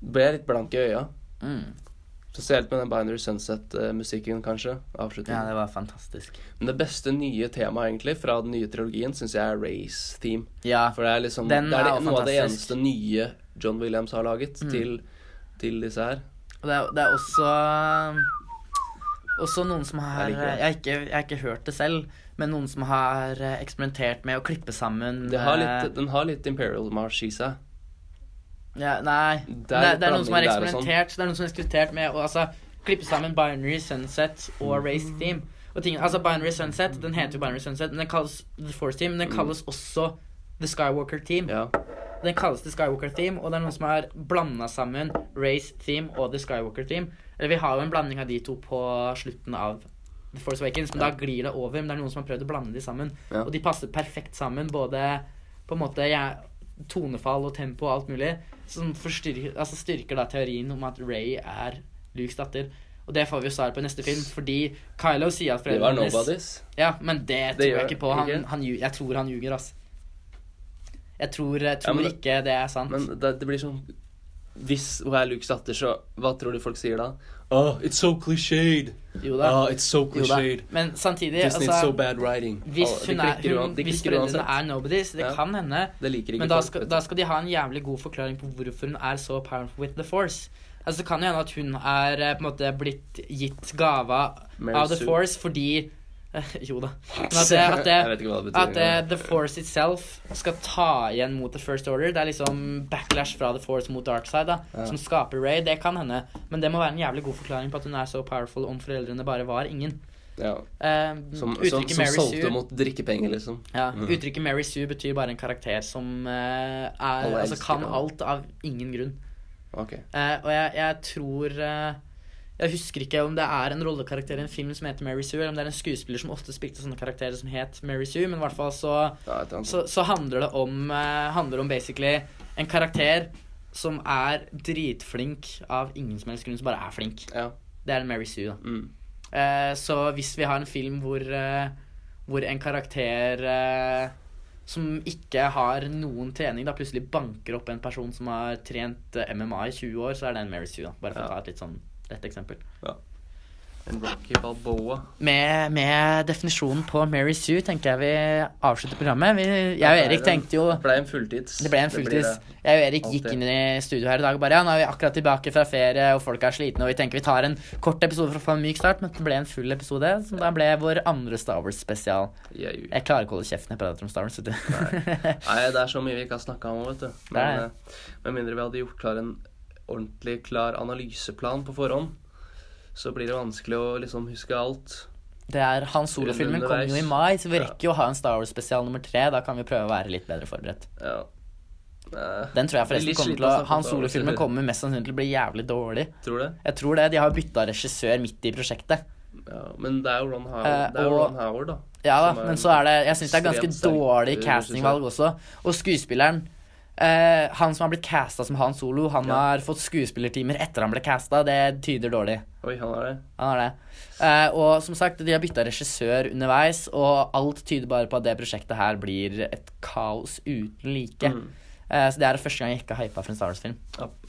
ble jeg litt blank i øya. Mm. Spesielt med den Binary Sunset-musikken, kanskje. Ja, det var fantastisk. Men det beste nye temaet, egentlig, fra den nye trilogien, syns jeg er Race Theme. Ja. For det er liksom Den Det er er det, noe av det eneste nye John Williams har laget Mm. til, til disse her. Det er, det er også Også noen som har Jeg jeg, har ikke, jeg har ikke hørt det selv, men noen som har eh, eksperimentert med å klippe sammen Det har eh, litt, den har litt Imperial March i seg. Ja, Nei. Det er det er noen som har eksperimentert Det er noen som har eksperimentert med å altså, klippe sammen Binary Sunset Mm. og Race Team. Og ting, altså Binary Sunset den heter jo Binary Sunset, men den kalles The Force Team. Men den kalles også The Skywalker Team. Mm. Ja. Den kalles The Skywalker Team, og det er noen som har blanda sammen Race Team og The Skywalker Team. Eller vi har jo en blanding av de to på slutten av The Force Awakens, men Ja. da glir det over. Men det er noen som har prøvd å blande de sammen. Og de passer perfekt sammen, både på en måte ja, tonefall og tempo og alt mulig. Som forstyrker, altså styrker da teorien om at Ray er Lukes datter. Og det får vi jo svar på i neste film, fordi Kylo sier at var foreldrene hennes nobodies. Ja, men det tror gjør jeg ikke på. Han, han, jeg tror han ljuger, altså. Jeg tror, jeg tror men- ikke det er sant. Men det, det blir sånn Hvis hun er Lukes datter, så hva tror du folk sier da? Oh, it's so cliched. jo da. Oh, it's so jo da. cliched. Men samtidig, Disney altså so bad writing. Hvis, Oh, hun er, hun, hvis foreldrene er nobodies, det Ja. kan hende. Det liker ikke Men da skal, da skal de ha en jævlig god forklaring på hvorfor hun er så powerful with the force. Altså Det kan jo hende at hun er eh, på en måte blitt gitt gava Mary av the Sue. force fordi Jo da. Men at, det, at, det, betyr. at det. The Force itself skal ta igjen mot The First Order. Det er liksom backlash fra The Force mot Darkside da, Ja. som skaper Ray. Det kan hende. Men det må være en jævlig god forklaring på at hun er så powerful om foreldrene bare var ingen. Ja. Uh, Som, som, som solgte Sue mot drikkepenger, liksom. ja, Mm. Uttrykket Mary Sue betyr bare en karakter som uh, er, altså, kan alt av ingen grunn. Ok. Uh, og jeg, jeg tror Jeg husker ikke om det er en rollekarakter i en film som heter Mary Sue, eller om det er en skuespiller som ofte spilte sånne karakterer som het Mary Sue, men i hvert fall så, så, så handler det om uh, Handler om basically en karakter som er dritflink av ingen som helst grunn, som bare er flink. Ja. Det er en Mary Sue, da. Mm. Uh, så hvis vi har en film hvor, uh, hvor en karakter som ikke har noen trening, da plutselig banker opp en person som har trent MMA i 20 år, så er det en Mary Sue. da Bare for Ja. å ta et litt sånn lett eksempel. En Rocky Balboa. Med, med definisjonen på Mary Sue tenker jeg vi avslutter programmet. Vi, jeg og Erik tenkte jo Det ble en fulltids. det ble en fulltids. Jeg og Erik gikk inn i studio her i dag og bare ja, nå er vi akkurat tilbake fra ferie, og folk er slitne, og vi tenker vi tar en kort episode for å få en myk start, men det ble en full episode, som da ble vår andre Star Wars-spesial. Jeg klarer ikke å holde kjeften når jeg prater om Star Wars, vet du. Nei, det er så mye vi ikke har snakka om, vet du. Men eh, med mindre vi hadde gjort klar en ordentlig klar analyseplan på forhånd, så blir det vanskelig å liksom huske alt. Det er Han Solo-filmen kommer jo i mai, så vi rekker jo å ha en Star Wars-spesial nummer tre. Da kan vi prøve å være litt bedre forberedt. Ja. Den tror jeg forresten kommer til å Hans Solo-filmen kommer mest sannsynlig til å bli jævlig dårlig. Tror du det? Jeg tror det. De har bytta regissør midt i prosjektet. Ja, men det er jo Ron Howard, det er og- Ron Howard da. Ja da, men så er det Jeg syns det er ganske dårlig castingvalg også. Og skuespilleren eh, Han som har blitt casta som Han Solo, han Ja. har fått skuespillertimer etter han ble casta. Det tyder dårlig. Oi, han er det. Han har det. Uh, og som sagt, de har bytta regissør underveis, og alt tyder bare på at det prosjektet her blir et kaos uten like. Mm. Uh, så det er første gang jeg ikke har hypa for en Star Wars-film.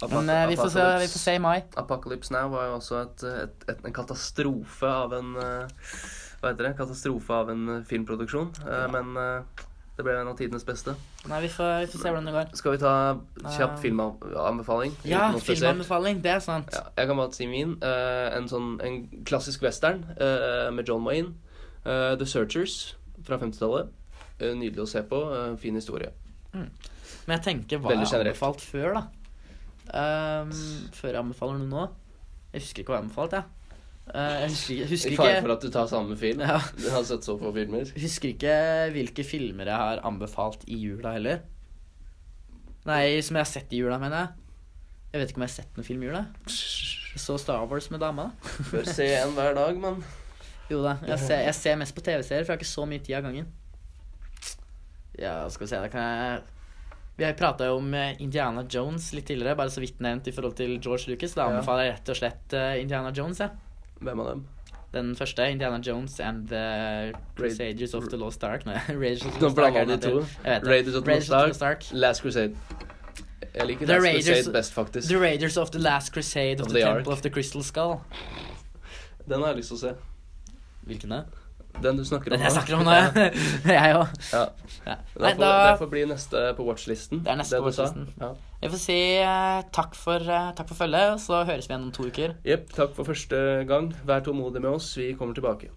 Men vi, får se, vi får se i mai. Apocalypse Now var jo også et, et, et, en katastrofe av en Hva heter det? Katastrofe av en filmproduksjon. Ja. Men det ble en av tidenes beste. Nei, vi får, vi får se hvordan det går. Skal vi ta kjapp filmanbefaling? Ja, filmanbefaling. Det er sant. Ja, jeg kan bare si min. Uh, en sånn en klassisk western uh, med John Wayne. Eh, The Searchers fra 50-tallet. Eh, nydelig å se på. fin historie. Men jeg tenker hva Veldig jeg generelt. anbefalt før, da. Um, før jeg anbefaler noe nå. Jeg husker ikke hva jeg anbefalte, jeg. Eh, jeg husker, jeg I fare for at du tar samme film. Ja. Du har sett så få filmer. Husker ikke hvilke filmer jeg har anbefalt i jula heller. Nei, som jeg har sett i jula, mener jeg. Jeg vet ikke om jeg har sett noen film i jula. Jeg så Star Wars med dama. da. Bør se en hver dag, mann. Jo da, jeg ser, jeg ser mest på TV-serier, for jeg har ikke så mye tid av gangen. Ja, skal vi se, da kan jeg Vi har prata jo om eh, Indiana Jones litt tidligere, bare så vidt nevnt i forhold til George Lucas. Da anbefaler jeg rett og slett eh, Indiana Jones, ja. Hvem av dem? Den første, Indiana Jones and the Crusaders of the Lost Ark. Nei, Raiders of the Nå Lost Ark. blander er de to. Raiders of the Lost of the Lost Ark. Last Crusade. Jeg liker The Last Raiders- Crusade best, faktisk. The Raiders of the Last Crusade of, Of the, the Temple Ark. of the Crystal Skull. Den har jeg lyst til å se. Hvilken da? Den du snakker om Den jeg snakker om nå, ja. jeg òg. Ja. Ja. Det får, da det får bli neste på watchlisten. Det er neste på watchlisten. Ja. Jeg får si uh, takk for, uh, takk for følget, så høres vi igjen om to uker. Jepp, takk for første gang. Vær tålmodig med oss. Vi kommer tilbake.